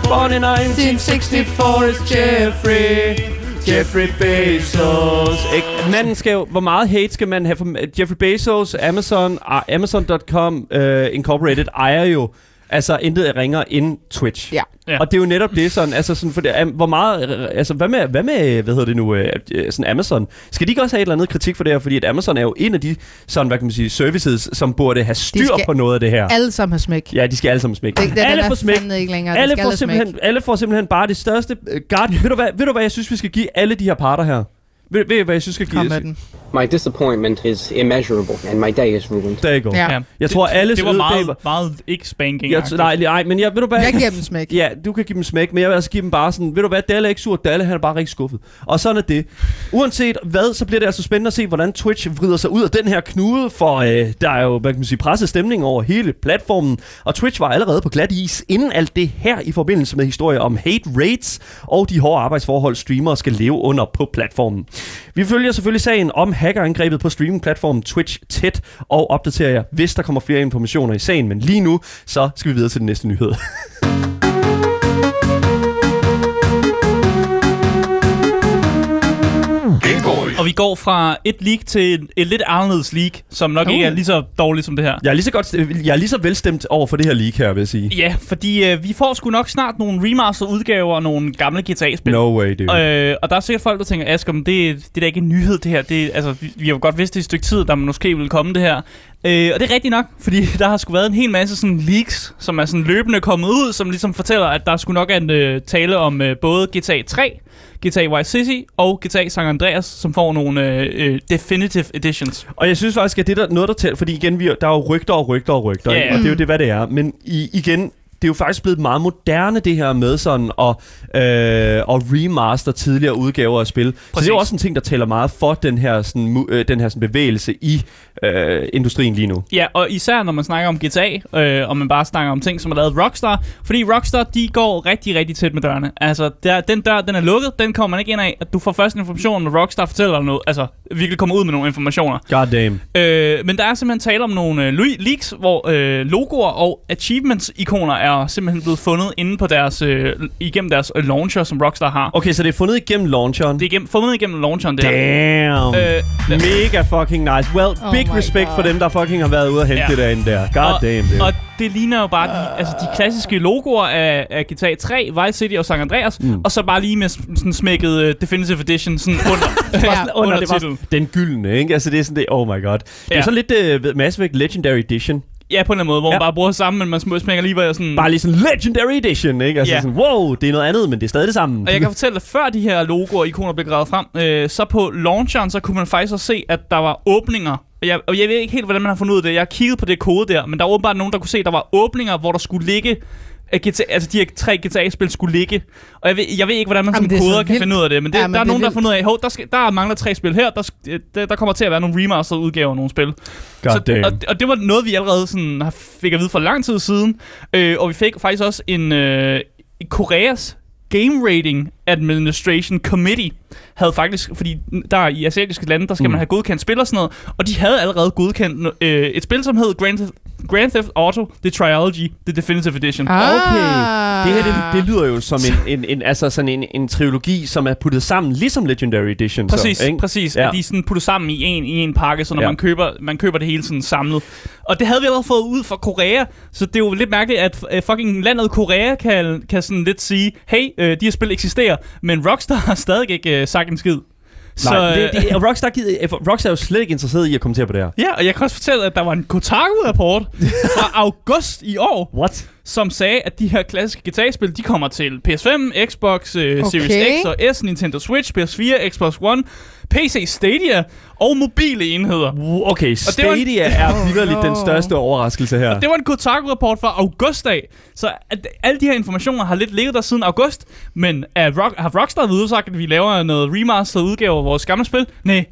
born in 1964 is Jeffrey, Jeffrey Bezos, ikke? Manden skal jo, hvor meget hate skal man have for Jeffrey Bezos, Amazon, ah, Amazon.com uh, øh, Incorporated ejer jo Altså intet ringer end Twitch. Ja. Ja. Og det er jo netop det sådan, altså sådan for det, hvor meget, altså hvad med, hvad med, hvad hedder det nu, øh, øh, sådan Amazon? Skal de ikke også have et eller andet kritik for det her? Fordi at Amazon er jo en af de, sådan hvad kan man sige, services, som burde have styr på noget af det her. Alle sammen har smæk. Ja, de skal alle sammen smække. Det, det, alle får er smæk. ikke længere. Alle får, alle smæk. simpelthen, alle får simpelthen bare det største uh, guard. ved, du hvad, ved du hvad, jeg synes, vi skal give alle de her parter her? Ved, ved I, hvad jeg synes, skal Kom give? med den. My disappointment is immeasurable, and my day is ruined. Der go. Ja. Ja. Jeg tror, det, alles Det var meget, meget ikke spanking Jeg, nej, nej, men jeg, ved du hvad? Jeg giver dem smæk. Ja, du kan give dem smæk, men jeg vil altså give dem bare sådan, ved du hvad, Dalle er ikke sur, Dalle han er bare rigtig skuffet. Og sådan er det. Uanset hvad, så bliver det altså spændende at se, hvordan Twitch vrider sig ud af den her knude, for øh, der er jo, hvad kan man sige, presset stemning over hele platformen, og Twitch var allerede på glat is inden alt det her i forbindelse med historier om hate rates og de hårde arbejdsforhold, streamere skal leve under på platformen. Vi følger selvfølgelig sagen om hackerangrebet på streamingplatformen Twitch tæt og opdaterer jer, hvis der kommer flere informationer i sagen, men lige nu, så skal vi videre til den næste nyhed. Og vi går fra et leak til et, et lidt anderledes leak, som nok Uh. ikke er lige så dårligt som det her. Jeg er lige så, godt, jeg er lige så velstemt over for det her leak her, vil jeg sige. Ja, fordi øh, vi får sgu nok snart nogle remastered udgaver af nogle gamle GTA-spil. No way, dude. Øh, og der er sikkert folk, der tænker, Asger, men det, det er da ikke en nyhed, det her. Det, altså, vi, vi har jo godt vidst det i et stykke tid, der måske ville komme det her. Øh, og det er rigtigt nok, fordi der har sgu været en hel masse sådan leaks, som er sådan løbende kommet ud, som ligesom fortæller, at der skulle nok er en øh, tale om øh, både GTA 3, GTA Vice City og GTA San Andreas, som får nogle øh, øh, definitive editions. Og jeg synes faktisk, at det der noget, der tæller, fordi igen, vi, der er jo rygter og rygter og rygter, ikke? ja. og det er jo det, hvad det er. Men i, igen, det er jo faktisk blevet meget moderne, det her med sådan at, øh, at remaster tidligere udgaver af spil. Så det er Præcis. jo også en ting, der tæller meget for den her, sådan, øh, den her sådan bevægelse i øh, industrien lige nu. Ja, og især når man snakker om GTA, øh, og man bare snakker om ting, som er lavet af Rockstar. Fordi Rockstar, de går rigtig, rigtig tæt med dørene. Altså, der, den dør, den er lukket, den kommer man ikke ind af. Du får først information, når Rockstar fortæller dig noget. Altså, virkelig kommer ud med nogle informationer. God damn. Øh, men der er simpelthen tale om nogle øh, le- leaks, hvor øh, logoer og achievements-ikoner er er simpelthen blevet fundet inde på deres, øh, igennem deres øh, launcher, som Rockstar har. Okay, så det er fundet igennem launcheren. Det er igennem, fundet igennem launcheren der. Damn. Øh, Mega fucking nice. Well, Oh big my respect God. for dem, der fucking har været ude og hente Ja. det derinde der. God og, damn, dude. Og det ligner jo bare de, altså de klassiske logoer af, af GTA 3, Vice City og San Andreas, mm. og så bare lige med sådan smækket uh, Definitive Edition sådan under, Ja. sådan under, under det var titlen. den gyldne, ikke? Altså, det er sådan det, oh my god. Det er Ja. sådan lidt uh, Mass Effect Legendary Edition. Ja, på en eller anden måde, hvor Ja. man bare bruger det samme, men man sm- smækker lige, hvor jeg sådan... Bare lige sådan Legendary Edition, ikke? Altså Ja. sådan, wow, det er noget andet, men det er stadig det samme. Og jeg kan fortælle, at før de her logoer og ikoner blev gravet frem, øh, så på launcheren, så kunne man faktisk også se, at der var åbninger. Og jeg, og jeg ved ikke helt, hvordan man har fundet ud af det. Jeg har kigget på det kode der, men der var åbenbart nogen, der kunne se, at der var åbninger, hvor der skulle ligge at GTA, altså de her tre GTA-spil skulle ligge. Og jeg ved, jeg ved ikke, hvordan man Jamen, som er så koder kan finde ud af det, men, det, Ja, ja, men der er nogen, der har fundet ud af, hov, der, skal, der mangler tre spil her, der, sk- der, der kommer til at være nogle remastered udgaver af nogle spil. God damn. og, og det var noget, vi allerede sådan, har- fik at vide for lang tid siden. Øh, og vi fik faktisk også en øh, Koreas Game Rating Administration Committee havde faktisk, fordi der i asiatiske lande, der skal Mm. man have godkendt spil og sådan noget, og de havde allerede godkendt øh, et spil, som hed Grand, Grand Theft Auto, The Trilogy, The Definitive Edition. Ah. Okay. Det her, det, det lyder jo som en, en, en, altså sådan en, en trilogi, som er puttet sammen, ligesom Legendary Edition. Præcis, så, ikke? præcis. Ja. At de er sådan puttet sammen i en, i en pakke, så når Ja. man, køber, man køber det hele sådan samlet. Og det havde vi allerede fået ud fra Korea, så det er jo lidt mærkeligt, at uh, fucking landet Korea kan, kan sådan lidt sige, hey, uh, de her spil eksisterer, men Rockstar har stadig ikke uh, sagt en skid. Nej, det, øh, det, og Rockstar, gider, eh, Rockstar er jo slet ikke interesseret i at kommentere på det her. Ja, og jeg kan også fortælle, at der var en Kotaku-rapport fra august i år, What? som sagde, at de her klassiske GTA-spil, de kommer til PS5, Xbox, øh, Okay. Series X og S, Nintendo Switch, PS4, Xbox One, PC Stadia og mobile enheder. Okay, det var en- Stadia er vidderligt den største overraskelse her. Det var en Kotaku-rapport fra august af. Så at, alle de her informationer har lidt ligget der siden august. Men er Rock, har Rockstar ved sagt, at vi laver noget remastered udgave af vores gamle spil? Nej.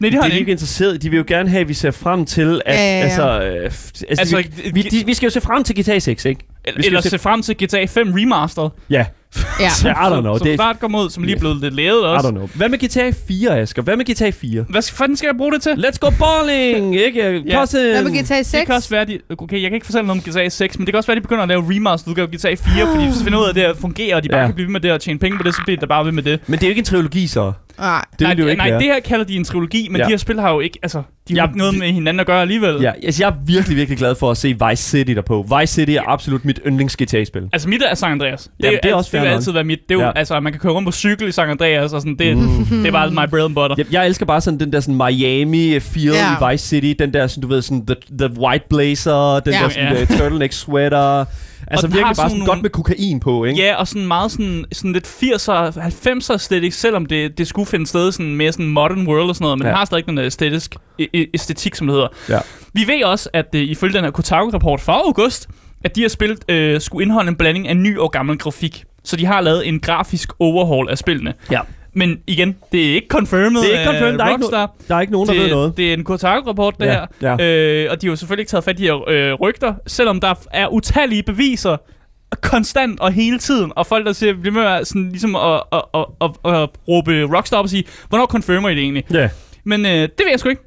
Nej, det Det har er de de ikke ikke. interesseret. De vil jo gerne have, at vi ser frem til, at... Ja, ja, ja. Altså, øh, altså, Altså, vi, vi, de, vi skal jo se frem til GTA 6, ikke? Vi skal Eller se- se frem til GTA 5 Remastered. Ja, Ja. I don't know. Som Det, snart kommer ud, som lige er blevet lidt lavet I også. don't know. Hvad med GTA 4, Asger? Hvad med GTA 4? Hvad skal- fanden skal jeg bruge det til? Let's go balling! Ikke? Ja. Hvad med GTA 6? Det kan også være, de, okay, jeg kan ikke fortælle noget om GTA 6, men det kan også være, de begynder at lave remastered udgave GTA 4, fordi hvis de finder ud af, at det her fungerer, og de bare Ja. kan blive ved med det og tjene penge på det, så bliver det bare ved med det. Men det er jo ikke en trilogi, så. Nej. Det nej, det jo ikke nej, være. det her kalder de en trilogi, men Ja. de her spil har jo ikke, altså, de har Ja, jo ikke noget med hinanden at gøre alligevel. Ja, altså, jeg er virkelig, virkelig glad for at se Vice City derpå. Vice City er absolut mit yndlings GTA-spil. Altså mit er San Andreas. Det, Jamen, det er al- også det vil altid være mit. Det er jo, Ja. altså, man kan køre rundt på cykel i San Andreas, og sådan, det, Mm. det er bare my bread and butter. Jeg, jeg elsker bare sådan den der sådan Miami feel Ja. i Vice City, den der sådan du ved sådan the, the white blazer, den Ja. der sådan Ja. ja. turtleneck sweater. Altså den har virkelig bare sådan nogle- godt med kokain på, ikke? Ja, og sådan meget sådan, sådan lidt 80'er, 90'er æstetik, selvom det, det skulle finde sted sådan mere sådan modern world og sådan noget, men Ja. det har stadig den æstetisk, æstetik, som det hedder. Ja. Vi ved også, at uh, ifølge den her Kotaku-rapport fra august, at de her spil uh, skulle indeholde en blanding af ny og gammel grafik. Så de har lavet en grafisk overhaul af spillene. Ja. Men igen, det er ikke confirmed Det er ikke confirmed, der er ikke Rockstar. Der er ikke nogen, der ved det, noget. det er en Kotaku-rapport, det Ja, her. ja. Øh, og de har jo selvfølgelig ikke taget fat i de her øh, rygter, selvom der er utallige beviser konstant og hele tiden, og folk der siger, bliver med at, sådan, ligesom at, at, at, at, at råbe Rockstar op og sige, hvornår confirmer I det egentlig? Ja. Men øh, det ved jeg sgu ikke.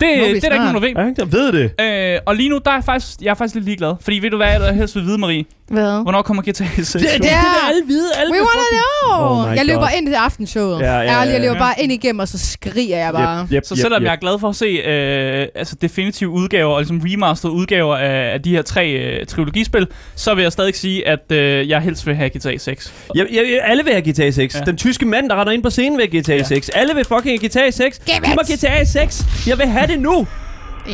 Det, det er der ikke nogen, der ved. Er ikke der ved det? Øh, og lige nu, der er jeg faktisk, jeg er faktisk lidt ligeglad. Fordi ved du hvad, jeg helst vil vide, Marie? Hvad? Hvornår kommer GTA 6? Det, det, Ja. det vil alle vide. Alle We wanna know! Oh jeg løber God. ind til aftenshowet. Ja, ja, ja, Ærligt, jeg løber ja. bare ind igennem, og så skriger jeg bare. Yep, yep, Så yep, selvom yep. jeg er glad for at se øh, altså definitive udgaver, og ligesom remastered udgaver af, af de her tre øh, trilogispil, så vil jeg stadig sige, at øh, jeg helst vil have GTA 6. Jeg, jeg, jeg, alle vil have GTA 6. Ja. Ja. Den tyske mand, der render ind på scenen, vil have GTA Ja. 6. Alle vil fucking have GTA 6. Give Giv mig! GTA 6. Jeg vil have det nu.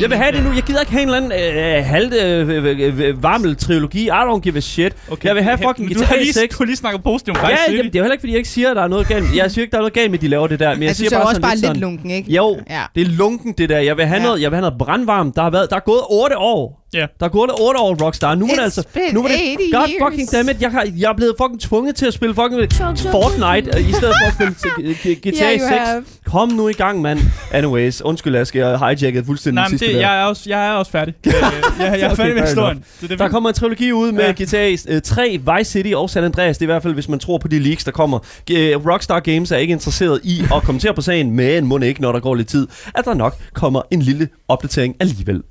Jeg vil have det nu. Jeg gider ikke have en eller anden øh, halv øh, øh, øh, varmel trilogi. I don't give a shit. Okay. Jeg vil have fucking Men du GTA har lige, 6. Du har lige snakket positivt om Ja, Vice City. jamen, det er jo heller ikke, fordi jeg ikke siger, at der er noget galt. Jeg siger ikke, der er noget galt med, at de laver det der. Men jeg, Jeg synes, siger bare også sådan bare lidt lidt sådan, lunken, ikke? Jo, Ja. det er lunken det der. Jeg vil have, Ja. noget, jeg vil have noget brandvarmt. Der, har været, der er gået 8 år. Ja. Der er gået 8 år, Rockstar. Nu er det altså... Nu er det... 80 God years. fucking dammit. Jeg, har, jeg er blevet fucking tvunget til at spille fucking Fortnite, øh, i stedet for at spille GTA Yeah, you 6. have. Kom nu i gang, mand. Anyways, undskyld, Aske, jeg hijackede fuldstændig Nej, sidste det, der. jeg, er også, jeg er også færdig. Øh, jeg, jeg er Okay, færdig med historien. Det, er Der vi- kommer en trilogi ud med Ja. GTA øh, 3, Vice City og San Andreas. Det er i hvert fald, hvis man tror på de leaks, der kommer. Øh, Rockstar Games er ikke interesseret i at kommentere på sagen, men må ikke, når der går lidt tid, at der nok kommer en lille opdatering alligevel.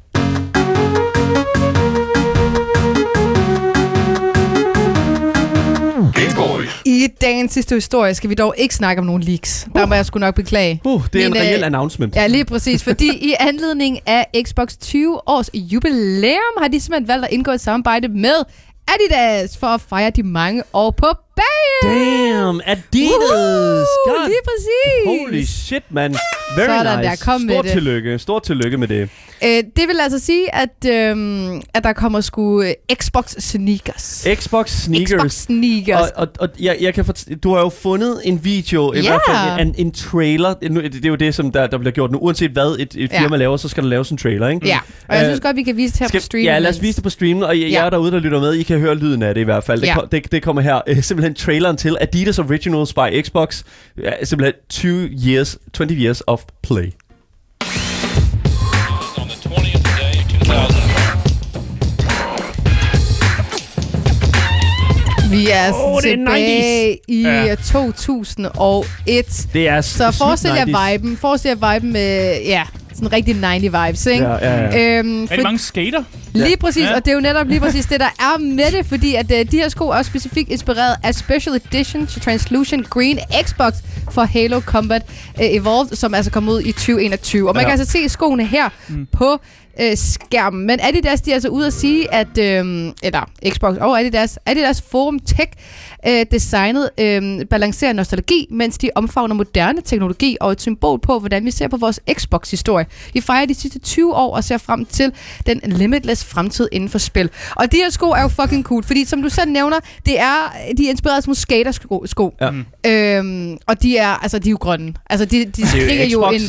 I dagens sidste historie skal vi dog ikke snakke om nogen leaks. Der må jeg sgu nok beklage. Uh, det er en Men, reel øh, announcement. Ja, lige præcis. Fordi i anledning af Xbox 20 års jubilæum har de simpelthen valgt at indgå et samarbejde med Adidas for at fejre de mange år på bagen. Damn, Adidas! Woohoo! God Lige præcis. Holy shit, man. Very Sådan nice. der, kom med Stort det. tillykke. Stort tillykke med det. Øh, det vil altså sige, at, øhm, at der kommer sgu øh, Xbox sneakers. Xbox sneakers. Xbox sneakers. Og, og, og jeg, jeg kan fort- du har jo fundet en video, i Ja. hvert fald en, en trailer. Det, det er jo det, som der, der bliver gjort nu. Uanset hvad et, et Ja. firma laver, så skal der laves en trailer, ikke? Ja, og jeg Øh, synes godt, vi kan vise det her på stream. Ja, lad os vise det på streamen, og jer Ja. derude, der lytter med, I kan høre lyden af det i hvert fald. Det, Ja. kom, det, det kommer her. Øh, simpelthen traileren til Adidas Originals by Xbox. Ja, simpelthen 20 years, 20 years of play. on the 20th day, 2000. Vi er oh, det er tilbage i Ja. ja. 2001. Det er Så forestil jer 90's. viben. Forestil jer viben med, ja, sådan rigtig 90 vibes, ikke? Ja, ja, ja. Øhm, Rigtig mange skater. Lige præcis, Ja. og det er jo netop lige præcis det, der er med det, fordi at uh, de her sko er specifikt inspireret af Special Edition to Translucent Green Xbox for Halo Combat uh, Evolved, som altså kom ud i 2021. Og man ja. kan altså se skoene her mm. på øh, skærmen. Men Adidas, de er altså ude at sige, at øh, eller Xbox og Adidas, Adidas Forum Tech øh, designet øh, balancerer nostalgi, mens de omfavner moderne teknologi og et symbol på, hvordan vi ser på vores Xbox-historie. Vi fejrer de sidste 20 år og ser frem til den limitless fremtid inden for spil. Og de her sko er jo fucking cool, fordi som du selv nævner, det er, de er inspireret nogle skatersko. Sko. Ja. Øhm, og de er, altså, de er jo grønne. Altså, de, de er skriger jo en,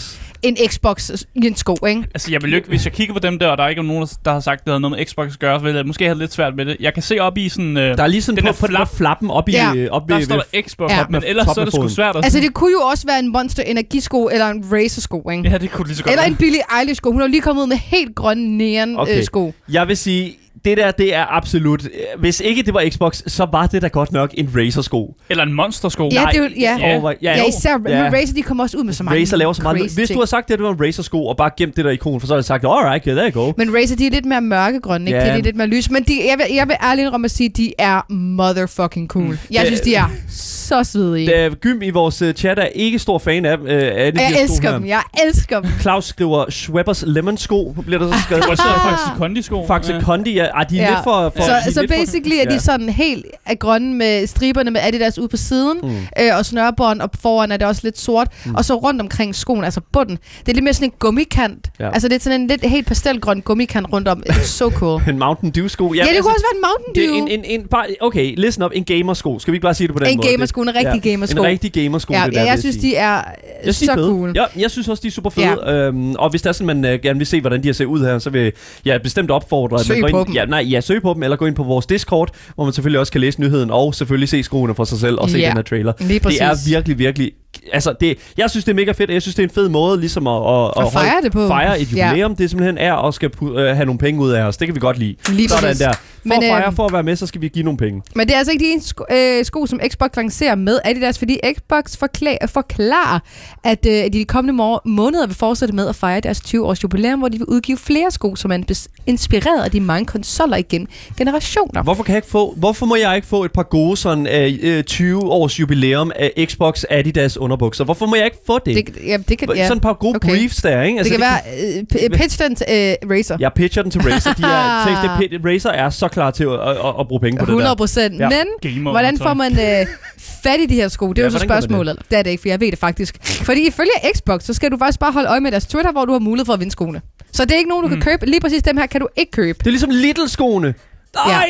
en Xbox i en sko, ikke? Altså, jeg vil jo ikke, hvis jeg kigger på dem der, og der er ikke nogen, der har sagt, at det havde noget med Xbox at gøre, så vil jeg måske have lidt svært med det. Jeg kan se op i sådan... Øh, Der er lige sådan Den på, på, flap. på flappen op i... Ja. øh, op der står der Xbox, Ja. men ellers så er det sgu svært at... Altså, det kunne jo også være en Monster Energisko eller en Razer-sko, ikke? Ja, det kunne lige så godt Eller være. en Billie Eilish-sko. Hun har lige kommet ud med helt grønne neon Okay. okay. øh, sko. Jeg vil sige, det der, det er absolut... Hvis ikke det var Xbox, så var det da godt nok en Razer-sko. Eller en monstersko. Ja, Nej, det er jo, ja. Ja. Over- Ja, jo. især Ja. men Razer, de kommer også ud med så mange Razer laver så meget. Hvis du har sagt, det, at det var en Razer-sko, og bare gemt det der ikon, for så har jeg sagt, alright, okay, there you go. Men Razer, de er lidt mere mørkegrønne, ikke? Ja. De er lidt mere lys. Men de, jeg, vil, jeg vil ærligt indrømme at sige, at de er motherfucking cool. Mm. Jeg Det- synes, de er så svedige. Da Gym i vores uh, chat er ikke stor fan af, uh, af de jeg sko elsker dem. Jeg elsker dem. Claus skriver Schweppers Lemon sko, bliver der så skrevet. Faktisk kondisko. Faxe Kondi, ja, ah, de er Ja. lidt for... for de er Så, så lidt for- basically er de Ja. sådan helt af grønne med striberne med Adidas ude på siden, Mm. øh, og snørebånd, og foran er det også lidt sort, mm. og så rundt omkring skoen, altså bunden, det er lidt mere sådan en gummikant. Ja. Ja. Altså det er sådan en lidt helt pastelgrøn gummikant rundt om. It's so cool. En Mountain Dew sko. Ja, det kunne også være en Mountain Dew. er en, en, en, bare, okay, listen op. En gamersko. Skal vi ikke bare sige det på den En måde? gamersko, en rigtig ja, gamersko. En rigtig gamersko, ja, det der, ja, jeg synes, de er Jeg synes, de er så fede. cool. Ja, jeg synes også, de er super fede. Ja. Øhm, og hvis der er sådan, man øh, gerne vil se, hvordan de har set ud her, så vil jeg bestemt opfordre, at Søg man går ind. Ja, nej, ja, søg på dem, eller gå ind på vores Discord, hvor man selvfølgelig også kan læse nyheden, og selvfølgelig se skoene for sig selv, og se Ja, den her trailer. Lige præcis. Det er virkelig, virkelig... Altså, det, jeg synes, det er mega fedt, og jeg synes, det er en fed måde ligesom at, at, At fejre holde- det på. fejre et Ja. jubilæum. Det simpelthen er og skal øh, have nogle penge ud af os. Det kan vi godt lide. Lige Sådan præcis. der. For Men, at fejre, øhm, for at være med, så skal vi give nogle penge. Men det er altså ikke de sko, øh, sko, som Xbox lancerer med Adidas, fordi Xbox forklar, forklarer, at øh, de de kommende må- måneder vil fortsætte med at fejre deres 20-års jubilæum, hvor de vil udgive flere sko, som er inspireret af de mange konsoller igen generationer. Hvorfor, kan jeg ikke få, hvorfor må jeg ikke få et par gode sådan, øh, øh, 20 års jubilæum af Xbox Adidas underbukser? Hvorfor må jeg ikke få det? Det, ja, det kan, ja. Sådan et par gode Okay. briefs der, ikke? Altså, det kan være øh, p- pitch den til øh, Razer. Jeg pitcher den til Razer. De er, det, Razer er så klar til at, at, at, at bruge penge på 100 det procent. Ja. Men Gamer, hvordan får man øh, fat i de her sko? Det er Ja, jo så spørgsmålet. Det? det er det ikke, for jeg ved det faktisk. Fordi ifølge Xbox, så skal du faktisk bare holde øje med deres Twitter, hvor du har mulighed for at vinde skoene. Så det er ikke nogen, du Mm. kan købe. Lige præcis dem her kan du ikke købe. Det er ligesom Little-skoene. Nej!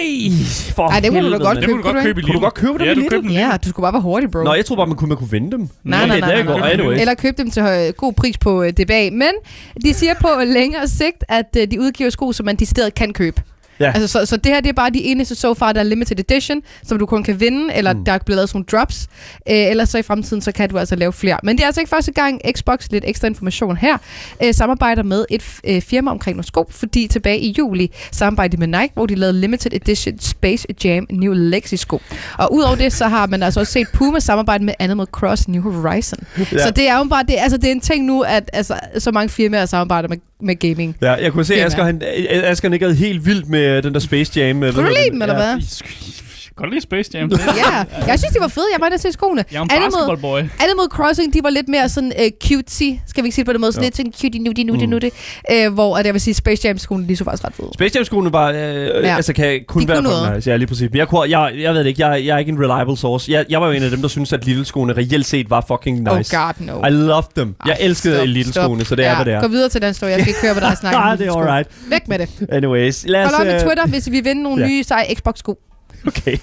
For Ej, det må du da godt mand. Det må du godt Kunne købe i Kunne du godt købe dem Ja, i du Lidl? dem Ja, du skulle bare være hurtig, bro. Nå, jeg tror bare, man kunne, man kunne vinde dem. Nej, nej, nej. Anyways. Eller købe dem til øh, god pris på øh, DBA. Men de siger på længere sigt, at øh, de udgiver sko, som man decideret kan købe. Ja. Altså, så, så det her det er bare de eneste so far, der er limited edition, som du kun kan vinde, eller mm. der er blevet lavet sådan nogle drops. Øh, ellers så i fremtiden, så kan du altså lave flere. Men det er altså ikke første gang, Xbox, lidt ekstra information her, øh, samarbejder med et øh, firma omkring nogle sko, fordi tilbage i juli samarbejdede de med Nike, hvor de lavede limited edition Space Jam New Lexi sko. Og udover det, så har man altså også set Puma samarbejde med Animal Cross New Horizon. Ja. Så det er jo bare, det, altså, det er en ting nu, at altså, så mange firmaer samarbejder med, med gaming. Ja, jeg kunne se, at. Asger, han, Asger nikkede helt vildt med den der Space Jam. Kunne du lide dem, eller hvad? Godt lide Space Jam. Ja, jeg synes, de var fede. Jeg var nødt til skoene. Jeg er en Animal, basketballboy. Animal Crossing, de var lidt mere sådan uh, cutesy, skal vi ikke sige det på den måde, sådan Jo. lidt sådan cutie nutty nutty mm. nutty, uh, hvor at jeg vil sige, Space Jam skoene, de så faktisk ret fede. Space Jam-skoene var, øh, ja. altså kan kun De være kunne for noget. nice. Ja, lige præcis. Men jeg, kunne, jeg, jeg ved det ikke, jeg, jeg er ikke en reliable source. Jeg, jeg var jo en af dem, der synes at lille skoene reelt set var fucking nice. Oh god, no. I loved them. Jeg Ej, elskede stop, lille stop. skoene, så det er, ja, hvad det er. Gå videre til den story. Jeg skal ikke høre, hvad der er snakket Ah, om det er alright. Væk med det. Anyways, lad os... Hold op med Twitter, hvis vi vil vinde nogle nye seje Xbox-sko. Okay.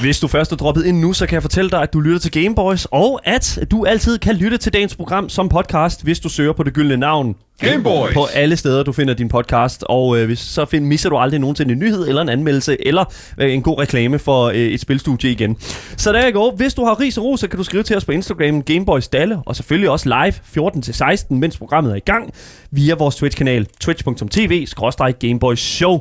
Hvis du først er droppet ind nu, så kan jeg fortælle dig, at du lytter til Gameboys, og at du altid kan lytte til dagens program som podcast, hvis du søger på det gyldne navn. Gameboys. På alle steder, du finder din podcast, og øh, hvis, så find, misser du aldrig nogensinde en nyhed, eller en anmeldelse, eller øh, en god reklame for øh, et spilstudie igen. Så der går. Hvis du har ris og ros, så kan du skrive til os på Instagram, Gameboys Dalle, og selvfølgelig også live 14-16, mens programmet er i gang, via vores Twitch-kanal, twitch.tv-gameboys show.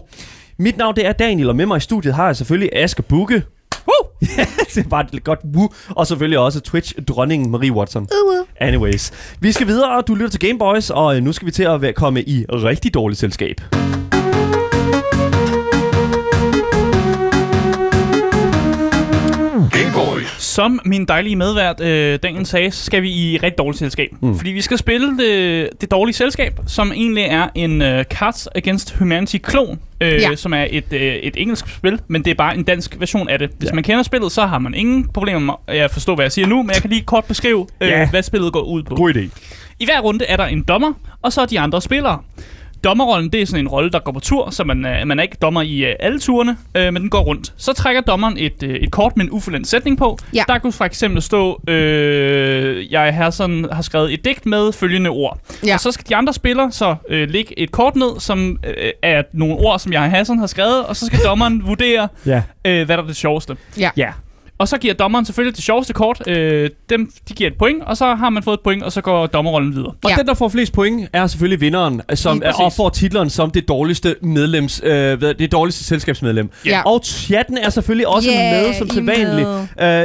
Mit navn det er Daniel, og med mig i studiet har jeg selvfølgelig Asger Bukke. Woo! det er bare et godt woo. Og selvfølgelig også Twitch-dronningen Marie Watson. Uh, uh. Anyways, vi skal videre, og du lytter til Gameboys, og øh, nu skal vi til at være- komme i rigtig dårligt selskab. Som min dejlige medvært øh, Daniel sagde, så skal vi i rigtig dårligt selskab. Mm. Fordi vi skal spille det, det dårlige selskab, som egentlig er en øh, Cards Against Humanity-klon, øh, Ja. som er et, øh, et engelsk spil, men det er bare en dansk version af det. Hvis Ja. man kender spillet, så har man ingen problemer med at forstå, hvad jeg siger nu, men jeg kan lige kort beskrive, øh, Ja. hvad spillet går ud på. God idé. I hver runde er der en dommer, og så er de andre spillere. Dommerrollen, det er sådan en rolle, der går på tur, så man, er- man er ikke dommer i øh, alle turene, øh, men den går rundt. Så trækker dommeren et, øh, et kort med en ufuldendt sætning på. Ja. Der kunne for eksempel stå, øh, jeg har, sådan, har skrevet et digt med følgende ord. Ja. Og så skal de andre spillere så øh, lægge et kort ned, som øh, er nogle ord, som jeg Hassan har skrevet, og så skal dommeren vurdere, Ja. øh, hvad der er det sjoveste. Ja. Ja. Og så giver dommeren selvfølgelig det sjoveste kort. Øh, dem, de giver et point, og så har man fået et point, og så går dommerrollen videre. Og Ja. den, der får flest point, er selvfølgelig vinderen, som Lige er, og får titlen som det dårligste medlems, øh, det dårligste selskabsmedlem. Ja. Og chatten er selvfølgelig også Yeah, med som sædvanligt.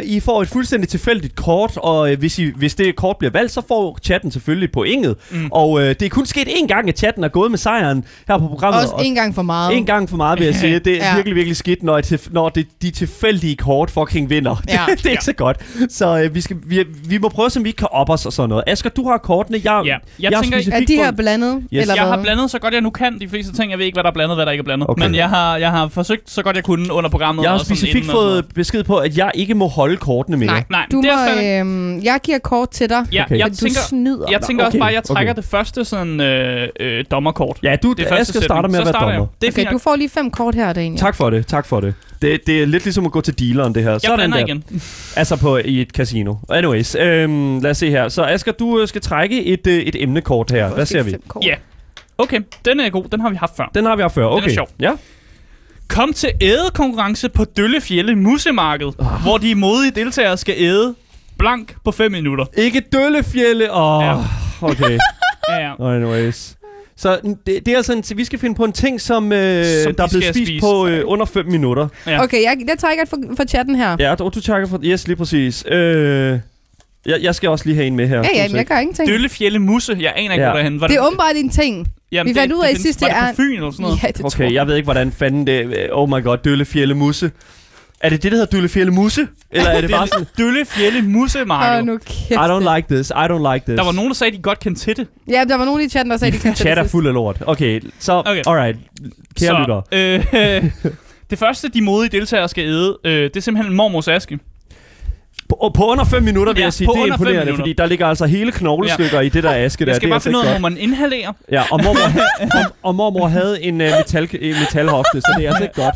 Uh, I får et fuldstændig tilfældigt kort, og øh, hvis, I, hvis det kort bliver valgt, så får chatten selvfølgelig pointet. Mm. Og øh, det er kun sket én gang, at chatten er gået med sejren her på programmet. Også og en gang for meget. en gang for meget, vil jeg sige. Det er Ja. virkelig, virkelig skidt, når, et, når det, de tilfældige kort fucking vinder. Ja. det, det er ikke så godt. Så øh, vi, skal, vi, vi må prøve, om vi ikke kan op os og sådan noget. Asger, du har kortene. Jeg, Ja. Jeg jeg tænker, Er de her blandet? Yes. Eller Jeg hvad? har blandet så godt jeg nu kan de fleste ting. Jeg ved ikke, hvad der er blandet, hvad der ikke er blandet. Okay. Men jeg har, jeg har forsøgt så godt jeg kunne under programmet. Jeg har specifikt fået besked på, at jeg ikke må holde kortene mere. Nej, Nej, du det må, øhm, jeg giver kort til dig, Ja, Okay. jeg men du tænker, snyder. jeg tænker også bare, at jeg trækker okay. det første sådan, øh, øh, dommerkort. Ja, du, det første Asger starter med så at være starter dommer. Det Okay, du får lige fem kort her, Daniel. Tak for det, tak for det. Det, det er lidt ligesom at gå til dealeren, det her. Jeg Sådan blander der. igen. Altså på i et casino. Anyways, øhm, lad os se her. Så Asger, du øh, skal trække et, øh, et emnekort her. Hvad ser vi? Ja. Okay, den er god. Den har vi haft før. Den har vi haft før. er Okay. sjov. Ja. Kom til ædekonkurrence på Døllefjælde Musemarked, Ah. hvor de modige deltagere skal æde blank på 5 minutter. Ikke Døllefjælde. Åh, Ja. okay. Ja, ja. Anyways. Så det, det er altså en, vi skal finde på en ting, som, øh, Som der er blevet spist spise. på øh, under 5 minutter. Ja. Okay, jeg, jeg trækker for, for chatten her. Ja, du, du takker for... Yes, lige præcis. Øh, jeg, jeg skal også lige have en med her. Ja, ja, men jeg gør ingenting. Døllefjælde Musse. Jeg aner ikke, Ja. hvor der er henne. Var Det er åbenbart en ting. Jamen, vi fandt ud af i sidste, var det er- på Fyn eller sådan noget? Ja, det tror Okay, jeg. jeg ved ikke, hvordan fanden det... Oh my god, Døllefjælde Musse. Er det det, der hedder Døllefjælde Musse? Eller er det bare sådan... Døllefjælde Musemarked. Åh, nu kæft. I don't like this, I don't like this. Der var nogen, der sagde, at de godt kendte til det. Ja, der var nogen i chatten, der sagde, de kan Chat er fuld af lort. Okay, så... Okay. Alright. Kære lytter. øh, det første, de modige deltagere skal æde, øh, det er simpelthen mormors aske. På, på under 5 minutter, vil Ja, jeg sige, på det er under fem imponerende, minutter. fordi der ligger altså hele knoglestykker i det der aske der. Jeg skal det er bare altså finde ud af, hvor man inhalerer. Ja, og mormor, og, og mormor havde en uh, metal, metalhofte, så det er altså ikke godt.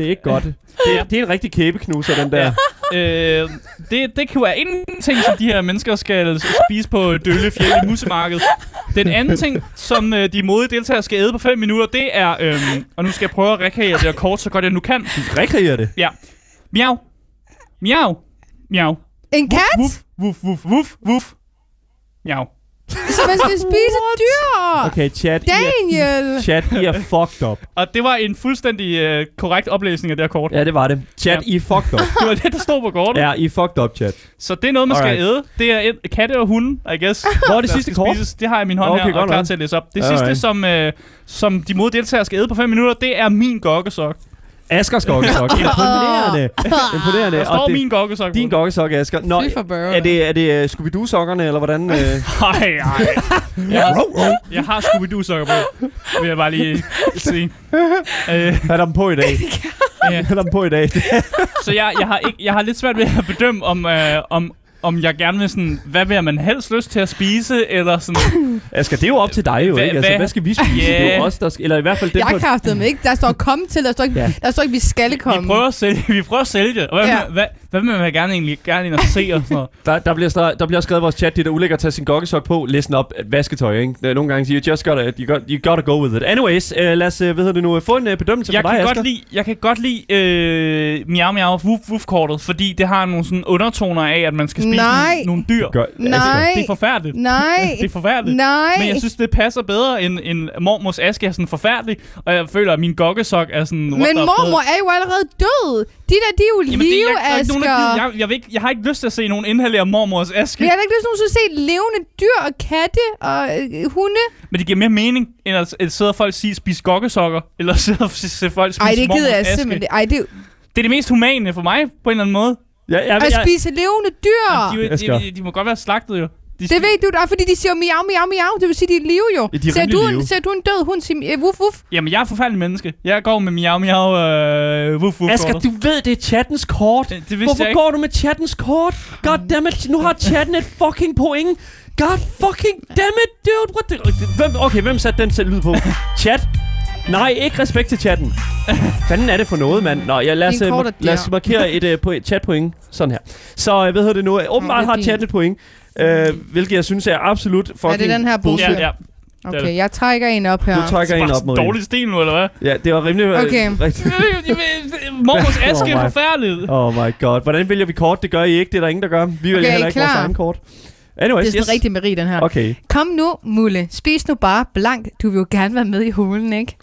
Det er ikke godt. Det er, det er en rigtig kæbeknuser, den der. Øh, det, det kan være en ting, som de her mennesker skal spise på Dølle Fjælde Musemarked. Den anden ting, som øh, de modige deltagere skal æde på 5 minutter, det er... Øh, og nu skal jeg prøve at rekreere det her kort, så godt jeg nu kan. Rekreerer det. Ja. Miau. Miau. Miau. En kat? Wuf, wuf, wuf, wuf, wuf. Miau. Så Så man skal spise dyr! Okay, chat. I er, Daniel! chat, I er fucked up. Og det var en fuldstændig øh, korrekt oplæsning af det her kort. Ja, det var det. Chat, Ja. I er fucked up. Det var det, der stod på kortet. Ja, I er fucked up, chat. Så det er noget, man skal Alright. æde. Det er et, katte og hunde, I guess. Hvor er det sidste skal kort? Spises. Det har jeg i min hånd Okay, her, og godt er klar til at læse op. Det Alright. sidste, som, øh, som de mod deltagere skal æde på 5 minutter, det er min gokkesok. Askers gokkesok. Imponerende. Imponerende. Der står Og det, min gokkesok. din gokkesok, Asger. Nå, er det, er det uh, Scooby-Doo-sokkerne, eller hvordan? Uh... Nej, nej. Jeg har, jeg har Scooby-Doo-sokker på. Vil jeg bare lige sige. Øh, Har dem på i dag? ja. Har dem på i dag? Så jeg, jeg, har ikke, jeg har lidt svært ved at bedømme, om, øh, om, om jeg gerne vil sådan, hvad vil man helst lyst til at spise, eller sådan, Asger, det er jo op til dig jo, Hva- ikke? Altså, hvad- hvad skal vi spise? Ja. Det er jo os, der skal, eller i hvert fald den Jeg på... kræftede mig ikke. Der står kom til, der står ikke, Ja. der står ikke vi skal vi komme. prøver at sælge, vi prøver at sælge det. Og hvad, Ja. hvad, hvad vil man gerne egentlig gerne ind og se og sådan noget? Der, der, bliver skrevet, der bliver skrevet i vores chat, det er da ulækkert at tage sin gokkesok på, læse den op, vasketøj, ikke? Der Nogle gange siger, you just gotta, you got, you gotta go with it. Anyways, uh, lad os, uh, hvad hedder det nu, få en uh, bedømmelse Jeg fra dig, kan, Asger. godt lide, jeg kan godt lide øh, miau miau woof woof kortet, fordi det har nogle sådan undertoner af, at man skal spise Nej. nogle, nogle dyr. Gør, Nej. Det er forfærdeligt. Nej. Det er forfærdeligt. Nej. Men jeg synes, det passer bedre end, end mormors aske er sådan forfærdelig. Og jeg føler, at min gokkesok er sådan... Men mormor er jo allerede død. De der, de er jo Jamen, jeg, der er jeg, jeg, vil ikke, jeg har ikke lyst til at se nogen inhalere mormors aske. Jeg har ikke lyst til at se levende dyr og katte og øh, hunde. Men det giver mere mening, end at, at sidde og folk sige, spise gokkesokker, eller sidde og se folk spise Ej, det mormors gider jeg aske. simpelthen. Ej, det er Det er det mest humane for mig, på en eller anden måde. Ja, ja, at jeg, spise levende dyr. De, de, Asger. de, de, må godt være slagtet jo. De, Det ved du da, fordi de siger miau, miau, miau. Det vil sige, de er live jo. Ja, de er ser, du en, live. ser du en død hund sige øh, wuff, wuff? Jamen, jeg er et forfærdelig menneske. Jeg går med miau miau øh, woof woof Asger, du ved, det er chattens kort. Det, det Hvorfor går du med chattens kort? God damn it, nu har chatten et fucking point. God fucking damn it, dude. What the... Hvem, okay, hvem satte den selv lyd på? Chat? Nej, ikke respekt til chatten. Fanden er det for noget, mand? Nå, ja, lad os, Din øh, er lad os markere et uh, po- chatpoint. Sådan her. Så, øh, hvad hedder det nu? Åbenbart det er har fint. chatten et point. Øh, hvilket jeg synes er absolut fucking den her bullshit. Ja, ja. er Okay, det. jeg trækker en op her. Du trækker en op, Marie. dårlig stil nu, eller hvad? Ja, det var rimelig Okay. rigtigt. Mormors aske Oh er forfærdeligt. Oh my god. Hvordan vælger vi kort? Det gør I ikke. Det er der ingen, der gør. Vi vælger Okay, heller ikke vores klar? egen kort. Anyways, Det er yes. sådan rigtig Marie, den her. Okay. Kom nu, Mulle. Spis nu bare blank. Du vil jo gerne være med i hulen, ikke?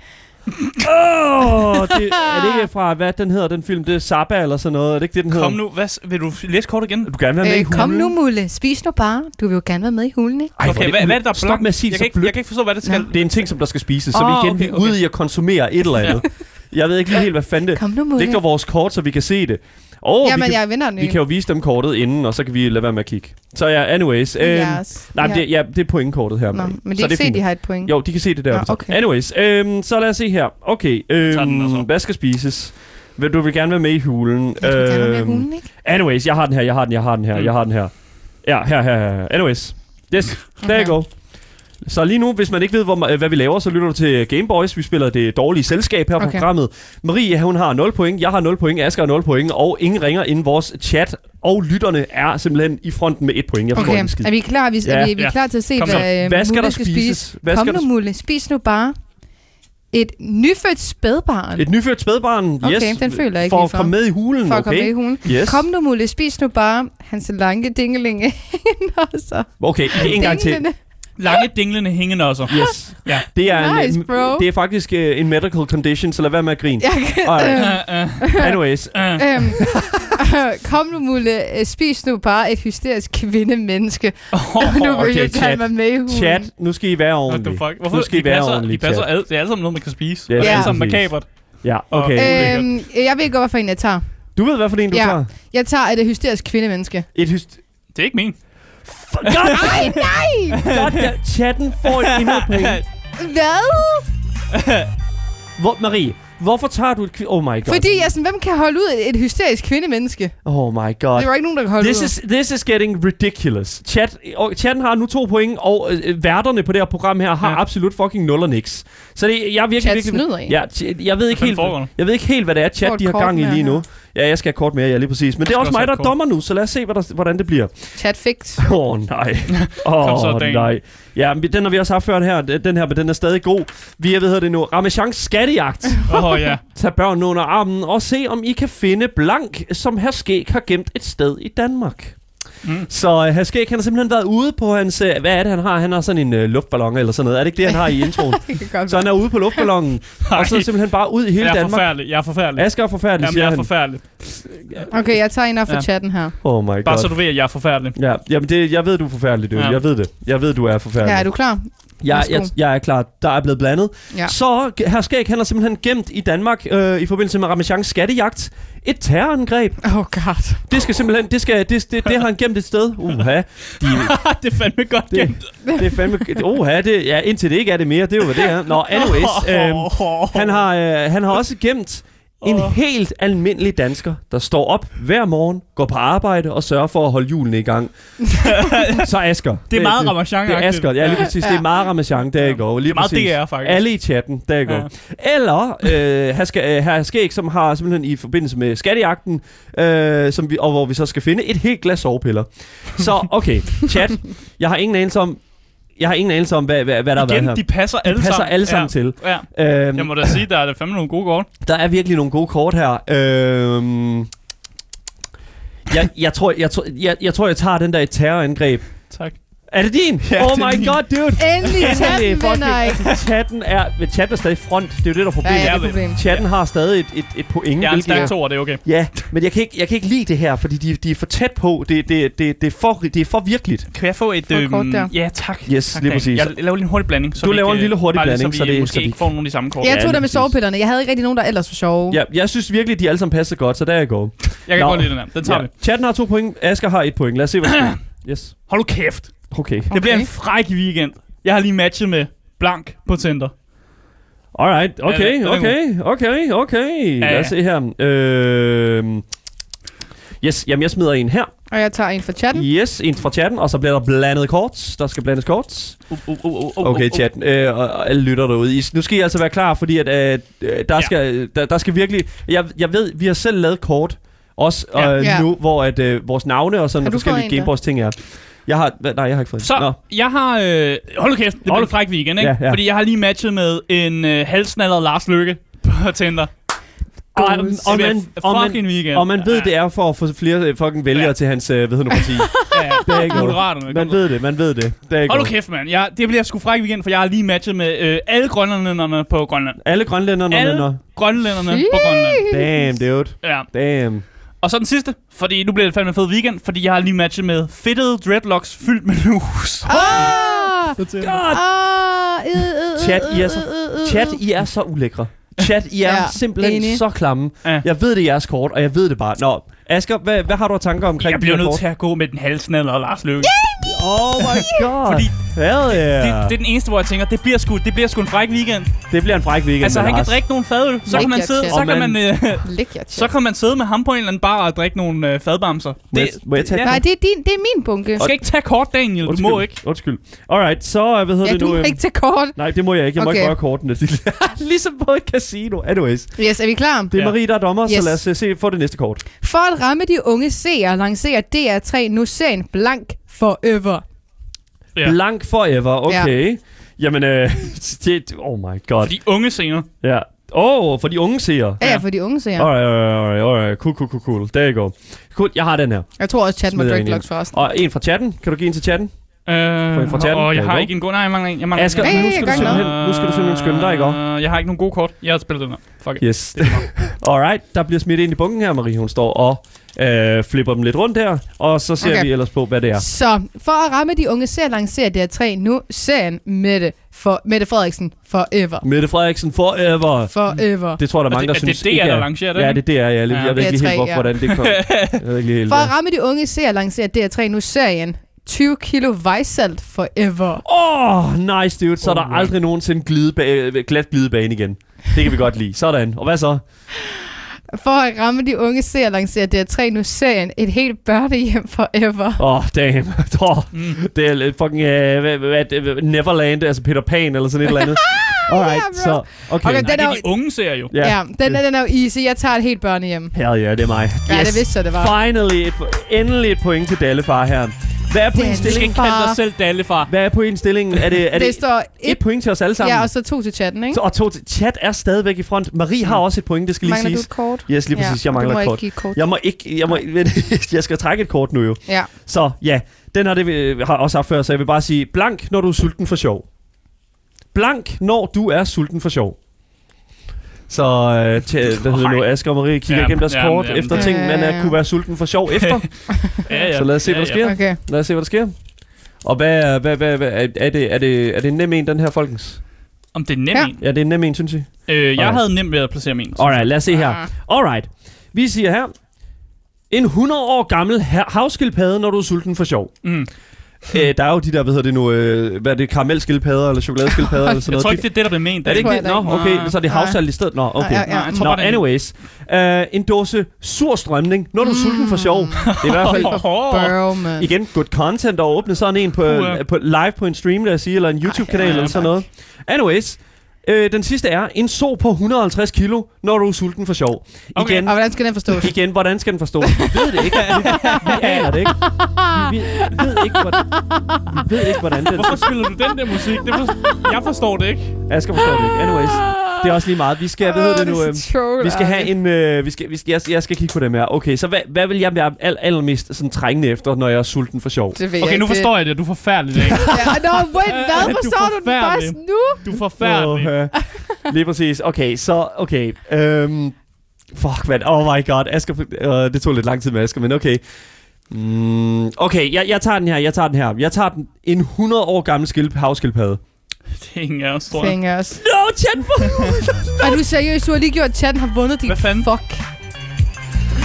Åh, oh, det, er det ikke fra, hvad den hedder, den film? Det er Zappa eller sådan noget. Er det ikke det, den hedder? Kom nu, hvad, vil du læse kort igen? Du gerne være med i Øh, kom hulen. nu, Mulle. Spis nu bare. Du vil jo gerne være med i hulen, ikke? Ej, Okay, hvad, hvad er det, der er Stop med at sige jeg, kan så ikke, jeg kan ikke forstå, hvad det skal. Nå. Det er en ting, som der skal spises. Så Åh, vi igen okay, vi er ude okay. i at konsumere et eller andet. Jeg ved ikke lige helt, hvad fanden det Kom nu, Mulle. Ligger vores kort, så vi kan se det. Og Jamen, vi, kan, jeg vinder den vi kan jo vise dem kortet inden, og så kan vi lade være med at kigge. Så ja, anyways. Øhm, yes. Nej, det, ja, det er pointkortet her. Nå, men de så kan ikke se, fint. de har et point. Jo, de kan se det der. Nå, okay. Anyways, øhm, så lad os se her. Okay, den altså. hvad skal spises? Vil- Du vil gerne være med i hulen. Jeg vil gerne være med i Øhm, hulen, ikke? Anyways, jeg har den her, jeg har den, jeg har den her, Mm. jeg har den her. Ja, her, her, her. Anyways. Yes, there you go. Så lige nu, hvis man ikke ved, hvor, hvad vi laver, så lytter du til Game Boys. Vi spiller det dårlige selskab her på Okay. programmet. Marie, hun har 0 point, jeg har 0 point, Asger har 0 point, og ingen ringer inden vores chat. Og lytterne er simpelthen i fronten med et point. Jeg Okay, er vi klar? Er vi, Ja. er vi, er vi Ja. klar til at se, Kom hvad, øh, Hvad skal der spises? Hvad Kom skal nu, der Mulle. Spis nu bare et nyfødt spædbarn. Et nyfødt spædbarn, Okay, yes. den føler jeg ikke For at komme med i hulen, for at okay? komme med i hulen. Yes. Kom nu, Mulle. Spis nu bare hans lange dingelinge. så. Okay, en gang til. Lange dinglende hængenosser. Yes. Ja. Det er, Nice, en, bro. det er faktisk uh, en medical condition, så lad være med at grine. Jeg kan, Alright. øh, Uh, uh, Anyways, uh. Øhm, kom nu, Mulle. Spis nu bare et hysterisk kvindemenneske. Oh, nu vil okay, jeg chat. gerne være med i chat, nu skal I være What the fuck? Hvorfor? Nu skal I de være passer, ordentlige, de passer chat. ad, det er alle sammen noget, man kan spise. Ja, det er alle sammen makabert. Ja, okay. Øh, Øhm, jeg ved ikke, hvorfor en jeg tager. Du ved, hvad for en du ja. tager? Jeg tager et hysterisk kvindemenneske. Et hyst... Det er ikke min. God, nej, nej! God, chatten får et point. Hvad? Hvor, Marie, hvorfor tager du et... kvi- Oh my god. Fordi jeg sådan, hvem kan holde ud et, et hysterisk kvindemenneske? Oh my god. Det var ikke nogen, der kan holde This ud. is, this is getting ridiculous. Chat, og chatten har nu to point, og øh, værterne på det her program her har Ja. absolut fucking nul og niks. Så det, jeg er virkelig, Chat virkelig... snyder en. Ja, jeg ved ikke helt, foregår jeg ved ikke helt, hvad det er, chat de har gang i lige nu. her. Ja, jeg skal have kort mere, ja, lige præcis. Men det er også mig, der er dommer nu, så lad os se, hvad der, hvordan det bliver. Chat fix. Åh, oh, nej. Åh, oh, nej. Ja, men den har vi også haft før her. Den her, men den er stadig god. Vi er, hvad hedder det nu, Ramachans skattejagt. Åh, oh, ja. Tag børnene under armen og se, om I kan finde blank, som her skæg har gemt et sted i Danmark. Mm. Så øh, Haskæg, han har simpelthen været ude på hans... Øh, hvad er det, han har? Han har sådan en øh, luftballon eller sådan noget. Er det ikke det, han har i introen? Så han er ude på luftballonen, og så Nej. simpelthen bare ud i hele jeg er Danmark. forfærdelig. Jeg er forfærdelig. Asger er forfærdelig, Jamen, siger jeg er han. forfærdelig. Okay, jeg tager en af fra Ja. chatten her. Oh my Bare god. så du ved, at jeg er forfærdelig. Ja, jamen det, jeg ved, du er forfærdelig, du. Ja. Jeg ved det. Jeg ved, du er forfærdelig. Ja, er du klar? Jeg, jeg, jeg er klar. Der er blevet blandet. Ja. Så her Skæg, han er simpelthen gemt i Danmark øh, i forbindelse med Ramachans skattejagt. Et terrorangreb. Oh god. Det skal simpelthen, det, skal, det, det, det har han gemt et sted. Uha. De, det er fandme godt det, gemt. det er fandme... Uha, det, ja, indtil det ikke er det mere. Det er jo, hvad det er. Nå, anyways. Øh, han, har, øh, han har også gemt en helt almindelig dansker, der står op hver morgen, går på arbejde og sørger for at holde hjulene i gang. Så Asger. Det er meget ramachan Det er Asger, ja lige præcis. Det er meget Ramachan, der går. Det Lige er meget præcis. DR, faktisk. Alle i chatten, der går. Eller øh, her, skal, øh, her Skæg, som har simpelthen i forbindelse med skattejagten, øh, som vi, og hvor vi så skal finde et helt glas sovepiller. Så okay, chat. Jeg har ingen anelse om, jeg har ingen anelse om, hvad, hvad, hvad der har været Igen, her. de passer alle passer sammen. alle sammen ja. til. Ja. Øhm, Jeg må da sige, der er fandme nogle gode kort. der er virkelig nogle gode kort her. Øhm, jeg, jeg, tror, jeg, tror, jeg, jeg tror, jeg tager den der et terrorangreb. Tak. Er det din? Ja, oh det er my min. god, dude. Endelig, chatten vinder ikke. altså, chatten er, men chatten er stadig front. Det er jo det, der er Ja, problemet. ja, det er problem. Chatten har stadig et, et, et point. Jeg er en stærk to, det er okay. Ja, men jeg kan, ikke, jeg kan ikke lide det her, fordi de, de er for tæt på. Det, det, det, det, er, for, det er for virkeligt. Kan jeg få et... Få et kort der. ja, tak. Yes, tak, lige præcis. Jeg laver lige en hurtig blanding. Så Du laver ikke, en lille hurtig bare lige, blanding, så så vi det- måske så ikke får nogle af de samme kort. Jeg Ja, tog der med sovepillerne. Jeg havde ikke rigtig nogen, der ellers var sjove. Ja, jeg synes virkelig, de alle sammen passer godt, så der er jeg går. Jeg kan godt lide den her. Den tager vi. Chatten har to point, Asger har et point. Lad os se, hvad. Yes. Hold nu kæft. Okay. Det bliver en fræk weekend. Jeg har lige matchet med Blank på Tinder. Alright, okay, okay, okay, okay. Lad os se her. Øh, yes, jamen jeg smider en her. Og jeg tager en fra chatten. Yes, en fra chatten, og så bliver der blandet kort. Der skal blandes kort. Uh, uh, uh, uh, uh, Okay, uh, uh. chatten, øh, og, og alle lytter derude. I, nu skal I altså være klar, fordi at, øh, der, Ja. skal, der, der skal virkelig... Jeg, jeg ved, vi har selv lavet kort, også Ja. øh, Ja. nu, hvor at, øh, vores navne og sådan forskellige en der? Gameboys ting er. Jeg har... Nej, jeg har ikke fået. Så, Nå. jeg har... Øh, hold nu kæft, det bliver Hold- en fræk weekend, ikke? Ja, ja. Fordi jeg har lige matchet med en øh, halsnaller Lars Lykke på Tinder. Og, og, man, og, man, fucking weekend. og man ved, ja, det er for at få flere øh, fucking vælgere Ja. til hans, øh, hvad hedder nu, parti. Ja, ja. Det er ikke. Moderaterne. Man ved det, man ved det. det er ikke Hold nu kæft, mand. Jeg, det bliver sgu fræk weekend, for jeg har lige matchet med øh, alle grønlænderne på Grønland. Alle grønlænderne, Alle når grønlænderne på Grønland. Damn, dude. Ja. Damn. Og så den sidste, fordi nu bliver det fandme en fed weekend, fordi jeg har lige matchet med fedtede dreadlocks fyldt med lus. Ah! God. Ah! øh, øh, øh, Chat, I er så, chat. I er så ulækre. Chat, I er Ja, simpelthen enig. så klamme. Ja. Jeg ved det er jeres kort, og jeg ved det bare. Nå, Asger, hvad, hvad har du af tanker omkring Jeg bliver nødt til at gå med den halsnaller og Lars Løkke. Oh my god. Fordi Hell yeah. det, det, er den eneste, hvor jeg tænker, det bliver sgu, det bliver sgu en fræk weekend. det bliver en fræk weekend. altså, han kan drikke nogle fadøl, så kan man sidde, så kan man- øh, Læk så kan man sidde med ham på en eller anden bar og drikke nogle øh, fadbamser. Må jeg- må jeg tage Nej, det er, din, det er min bunke. Du skal ikke tage kort, Daniel. Du Undskyld. må ikke. Undskyld. Alright, så øh, hvad hedder Ja, det du nu? må øhm, ikke til kort. Nej, det må jeg ikke. Jeg må Okay. ikke røre kortene. ligesom på et casino. Anyways. Yes, er vi klar? Det er Ja. Marie, der er dommer, Yes. så lad os øh, se få det næste kort. For at ramme de unge seere, lancerer DR3 nu serien Blank Forever. Ja. Blank forever, okay. Jamen, øh, det, oh my god. For de unge scener. Ja. Åh, oh, for de unge seere. Ja, ja, for de unge seere. Alright, alright, alright. Cool, cool, cool, cool. There you go. Cool, jeg har den her. Jeg tror også, chat må Smider drikke en ind. locks forresten. Og en fra chatten. Kan du give en til chatten? Øh, fra chatten? og jeg har ikke en god... Nej, jeg mangler en. Jeg mangler Asger, en. Nu skal, du simpelthen, nu skal du simpelthen skynde dig, ikke også? Øh, Jeg har ikke nogen gode kort. Jeg har spillet den her. Fuck it. Yes. Alright, der bliver smidt ind i bunken her, Marie. Hun står og øh, flipper dem lidt rundt her. Og så ser Okay. vi ellers på, hvad det er. Så for at ramme de unge seere, lancerer DR3 nu serien Mette, for, Mette Frederiksen Forever. Mette Frederiksen forever. Forever. Det tror jeg, der er mange, der det- er synes det DR, ikke der er. lancerer det, Ja, ikke? det er DR, ja. Jeg, Ja. jeg ved ikke DR3, helt, hvor, ja. hvordan det kom. Jeg ved ikke helt, For at ramme de unge seere, lancerer DR3 nu serien 20 kilo vejsalt Forever. Åh, oh, nice dude. Så er der Alright. aldrig nogensinde glideba- glat glidebane igen. Det kan vi godt lide. Sådan. Og hvad så? For at ramme de unge seere, lancerer DR3 nu serien Et helt børnehjem Forever. Åh, oh, damn. Oh, Mm. det er lidt fucking uh, Neverland, altså Peter Pan eller sådan et eller andet. Alright, Ja, bro. så okay. Okay, Nej, den det er er jo- de unge serier jo. Ja, ja den, er, den er jo easy. Jeg tager et helt børnehjem. Hell yeah, det er mig. Ja, det vidste jeg, det var. Finally, et, endelig et point til Dallefar her. Hvad er Du skal ikke dig selv Dalle, far. Hvad er pointstillingen? Er det, er Det det står et et, point til os alle sammen? ja, og så to til chatten, ikke? Så- og to til. Chat er stadigvæk i front. Marie har også et point, det skal lige Mangler du siges. et kort? Yes, lige præcis. Jeg og mangler du må et ikke kort. give et kort. Jeg må ikke... Jeg, må, jeg skal trække et kort nu jo. Ja. Så ja, den har, det, øh, har også haft før, så jeg vil bare sige blank, når du er sulten for sjov. Blank, når du er sulten for sjov. Så øh, til, hvad hedder nu, Asger og Marie kigger Ja, igennem deres ja, kort ja. efter Ja, ting, ja, man er, kunne være sulten for sjov efter. Ja, ja. Så lad os se, hvad der sker. Okay. Lad os se, hvad der sker. Og hvad, er- hvad, hvad, hvad er, er, det, er, det, er det en nem en, den her, folkens? Om det er nemt Ja. en. Ja, det er nem en, synes I? Øh, jeg Alright. havde nemt ved at placere min. Alright, lad os se her. Ah. Alright. Vi siger her, en 100 år gammel ha- havskildpadde, når du er sulten for sjov. Mm. Øh, der er jo de der, hvad hedder det nu, øh, hvad er det, karamellskildpadder eller chokoladeskildpadder eller sådan Jeg noget. tror De- ikke, det er det, der blev ment. Er det tror ikke det? jeg Nå, okay, så er det havsalt i stedet. Nå, okay. Ja, ja, Nej, jeg tror Nå, anyways. Uh, en dåse sur strømning, når du er sulten for sjov. Det er i hvert fald, man. igen, good content at åbne sådan en på, Puha. på live på en stream, lad os sige, eller en YouTube-kanal ja, eller sådan noget. Anyways. Øh, den sidste er en so på 150 kilo, når du er sulten for sjov. Okay. Igen, Og hvordan skal den forstås? igen, hvordan skal den forstås? Vi ved det ikke. Vi, aner det ikke. Vi, vi ved ikke, hvordan, vi ved ikke, hvordan den Hvorfor spiller du den der musik? Det for... Jeg forstår det ikke. Asger forstår det ikke. Anyways, det er også lige meget. Vi skal, hvad hedder det nu? Øhm, Vi skal have en... Øh, vi skal, vi skal, jeg, jeg skal kigge på dem her. Okay, så hvad, hvad vil jeg være al, allermest sådan trængende efter, når jeg er sulten for sjov? Det ved Okay, jeg nu forstår jeg det. Du er forfærdelig, ikke? Ja, no, wait, hvad Du forstår du den først nu? Du er forfærdelig. Øh, lige præcis. Okay, så... Okay. Øhm, fuck, man. Oh my god. Asger, øh, det tog lidt lang tid med Asger, men okay. Mm, okay, jeg, jeg tager den her. Jeg tager den her. Jeg tager den en 100 år gammel skilp, havskildpadde. Det er ingen af os, tror jeg. Fingers. No, chat for... Er du seriøs? Du har lige gjort, at chatten har vundet din Hvad fanden? fuck.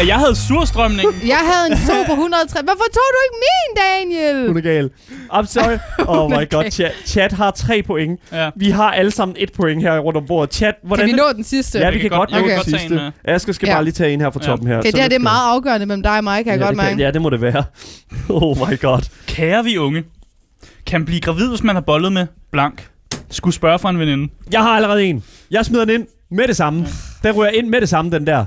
Ja, Jeg havde surstrømning. Jeg havde en på 103. Hvorfor tog du ikke min, Daniel? Hun er gal. I'm sorry. Oh my Okay. god, chat, chat har tre point. Ja. Vi har alle sammen et point her rundt om bordet. Chat, hvordan... Kan vi nå den sidste? Ja, Jeg vi kan kan godt nå jeg den kan godt tage sidste. Asger skal Ja. bare lige tage en her fra Ja. toppen her. Okay, Så det her det er meget afgørende mellem dig og mig, kan jeg ja, godt det mærke. Ja, det må det være. Oh my god. Kære vi unge, kan blive gravid, hvis man har bollet med blank. Skulle spørge for en veninde. Jeg har allerede en. Jeg smider den ind med det samme. Den ryger ind med det samme, den der.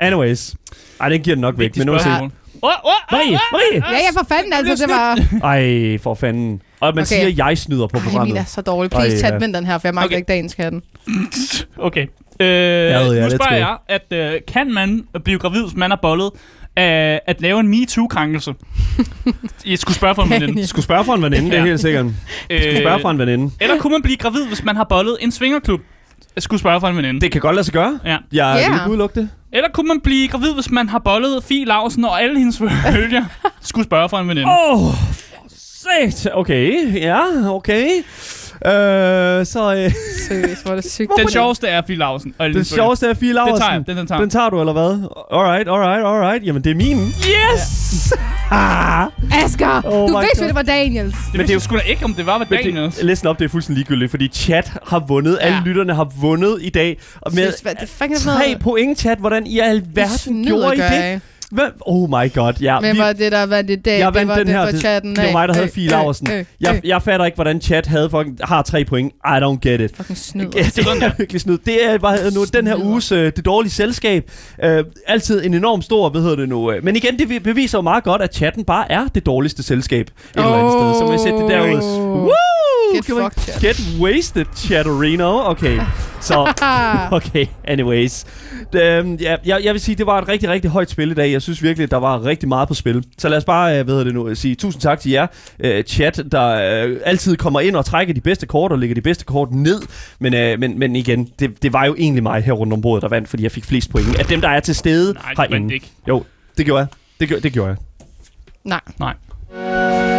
Anyways. Ej, den giver den nok væk. Men nu spørgsmål. Åh, åh, Marie, Marie! Ja, ja, for fanden altså, det var... Ej, for fanden. Og man Okay. siger, at jeg snyder på Ej, min programmet. er så dårlig. Please, ja. vind den her, for jeg magter Okay. ikke dagens katten. Okay. Øh, ved, ja, nu spørger jeg, at øh, kan man blive gravid, hvis man har bollet, af at lave en MeToo-krænkelse? Jeg skulle spørge for en veninde. Skulle spørge for en veninde, det er helt sikkert. Skulle spørge for en veninde. Eller kunne man blive gravid, hvis man har bollet en svingerklub? Jeg skulle spørge for en veninde. Det kan godt lade sig gøre. Ja. Jeg Ja. vil ikke udelukke det. Eller kunne man blive gravid, hvis man har bollet Fie Lausen og alle hendes følger? skulle spørge for en veninde. Åh, oh, sat. Okay, ja, okay. Øh, så øh, Seriøst, hvor er det sygt. Den sjoveste er Fie Lausen og den sjoveste er Fie Den Laursen. tager. Den, den tager. Den tager du, eller hvad? Alright, alright, alright. Jamen, det er min. Yes! ah, Asger, Oh du vidste, det var Daniels. det vidste jeg sgu da ikke, om det var, men er. det, listen op, det er fuldstændig ligegyldigt, fordi chat har vundet. Ja. Alle Ja. lytterne har vundet i dag. Og med Seriøst, hvad det fucking er tre noget? point, chat. Hvordan i alverden gjorde I det? Hvad? Oh my god, ja. Hvem var det, der vandt i dag? Jeg det vandt var den det her. for Det- chatten. det var af. mig, der havde Øh, Fie øh, øh, Jeg, øh. jeg fatter ikke, hvordan chat havde fucking, har tre point. I don't get it. Fucking snyd. Ja, det er virkelig snyd. Det er bare nu, den her uges øh, det dårlige selskab. Øh, altid en enorm stor, hvad hedder det nu. Øh. Men igen, det beviser jo meget godt, at chatten bare er det dårligste selskab. Et eller andet sted. Så må jeg sætte det derud. Oh. Woo! Get man- fucked, chat. Get wasted, Chatterino. Okay. Så, okay, anyways. Øhm, ja, jeg, jeg vil sige, det var et rigtig, rigtig højt spil i dag. Jeg synes virkelig, at der var rigtig meget på spil. Så lad os bare, øh, hvad hedder det nu, sige tusind tak til jer, øh, chat, der øh, altid kommer ind og trækker de bedste kort og lægger de bedste kort ned. Men, øh, men, men igen, det, det var jo egentlig mig her rundt om bordet, der vandt, fordi jeg fik flest point. Af dem, der er til stede Nej, herinde. ikke. Jo, det gjorde jeg. Det, gjorde, det gjorde jeg. Nej. Nej.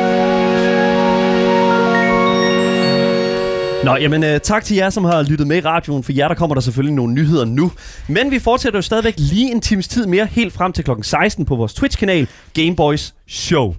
Nå, jamen øh, tak til jer, som har lyttet med i radioen. For jer, der kommer der selvfølgelig nogle nyheder nu. Men vi fortsætter jo stadigvæk lige en times tid mere, helt frem til klokken 16 på vores Twitch-kanal, Gameboys Show.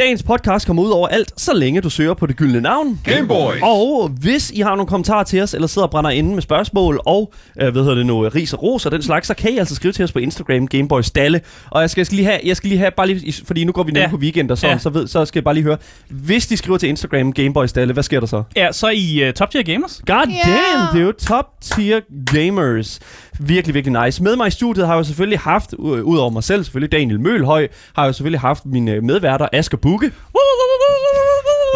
Dagens podcast kommer ud over alt, så længe du søger på det gyldne navn. Gameboys. Og hvis I har nogle kommentarer til os, eller sidder og brænder inde med spørgsmål, og øh, hvad hedder det nu, ris og ros og den slags, så kan I altså skrive til os på Instagram, Gameboys Dalle. Og jeg skal, jeg skal lige have, jeg skal lige have bare lige, fordi nu går vi ned Ja. på weekend, og så, Ja. så, ved, så skal jeg bare lige høre, hvis de skriver til Instagram, Gameboys Dalle, hvad sker der så? Ja, så er I uh, Top Tier Gamers. God Ja. damn, det er jo top tier gamers. Virkelig, virkelig nice. Med mig i studiet har jeg jo selvfølgelig haft, u- udover mig selv selvfølgelig, Daniel Mølhøj, har jeg jo selvfølgelig haft mine medværter, Asger Bukke.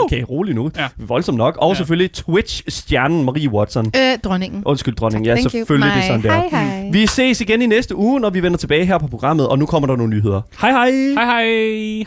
Okay, rolig nu. Ja. Ja. Voldsomt nok. Og Ja. ja. selvfølgelig Twitch-stjernen Marie Watson. Øh, dronningen. Undskyld, dronning. Ja, Thank you. selvfølgelig det er sådan der. Hej, hej. Vi ses igen i næste uge, når vi vender tilbage her på programmet, og nu kommer der nogle nyheder. Hej hej! Hej hej.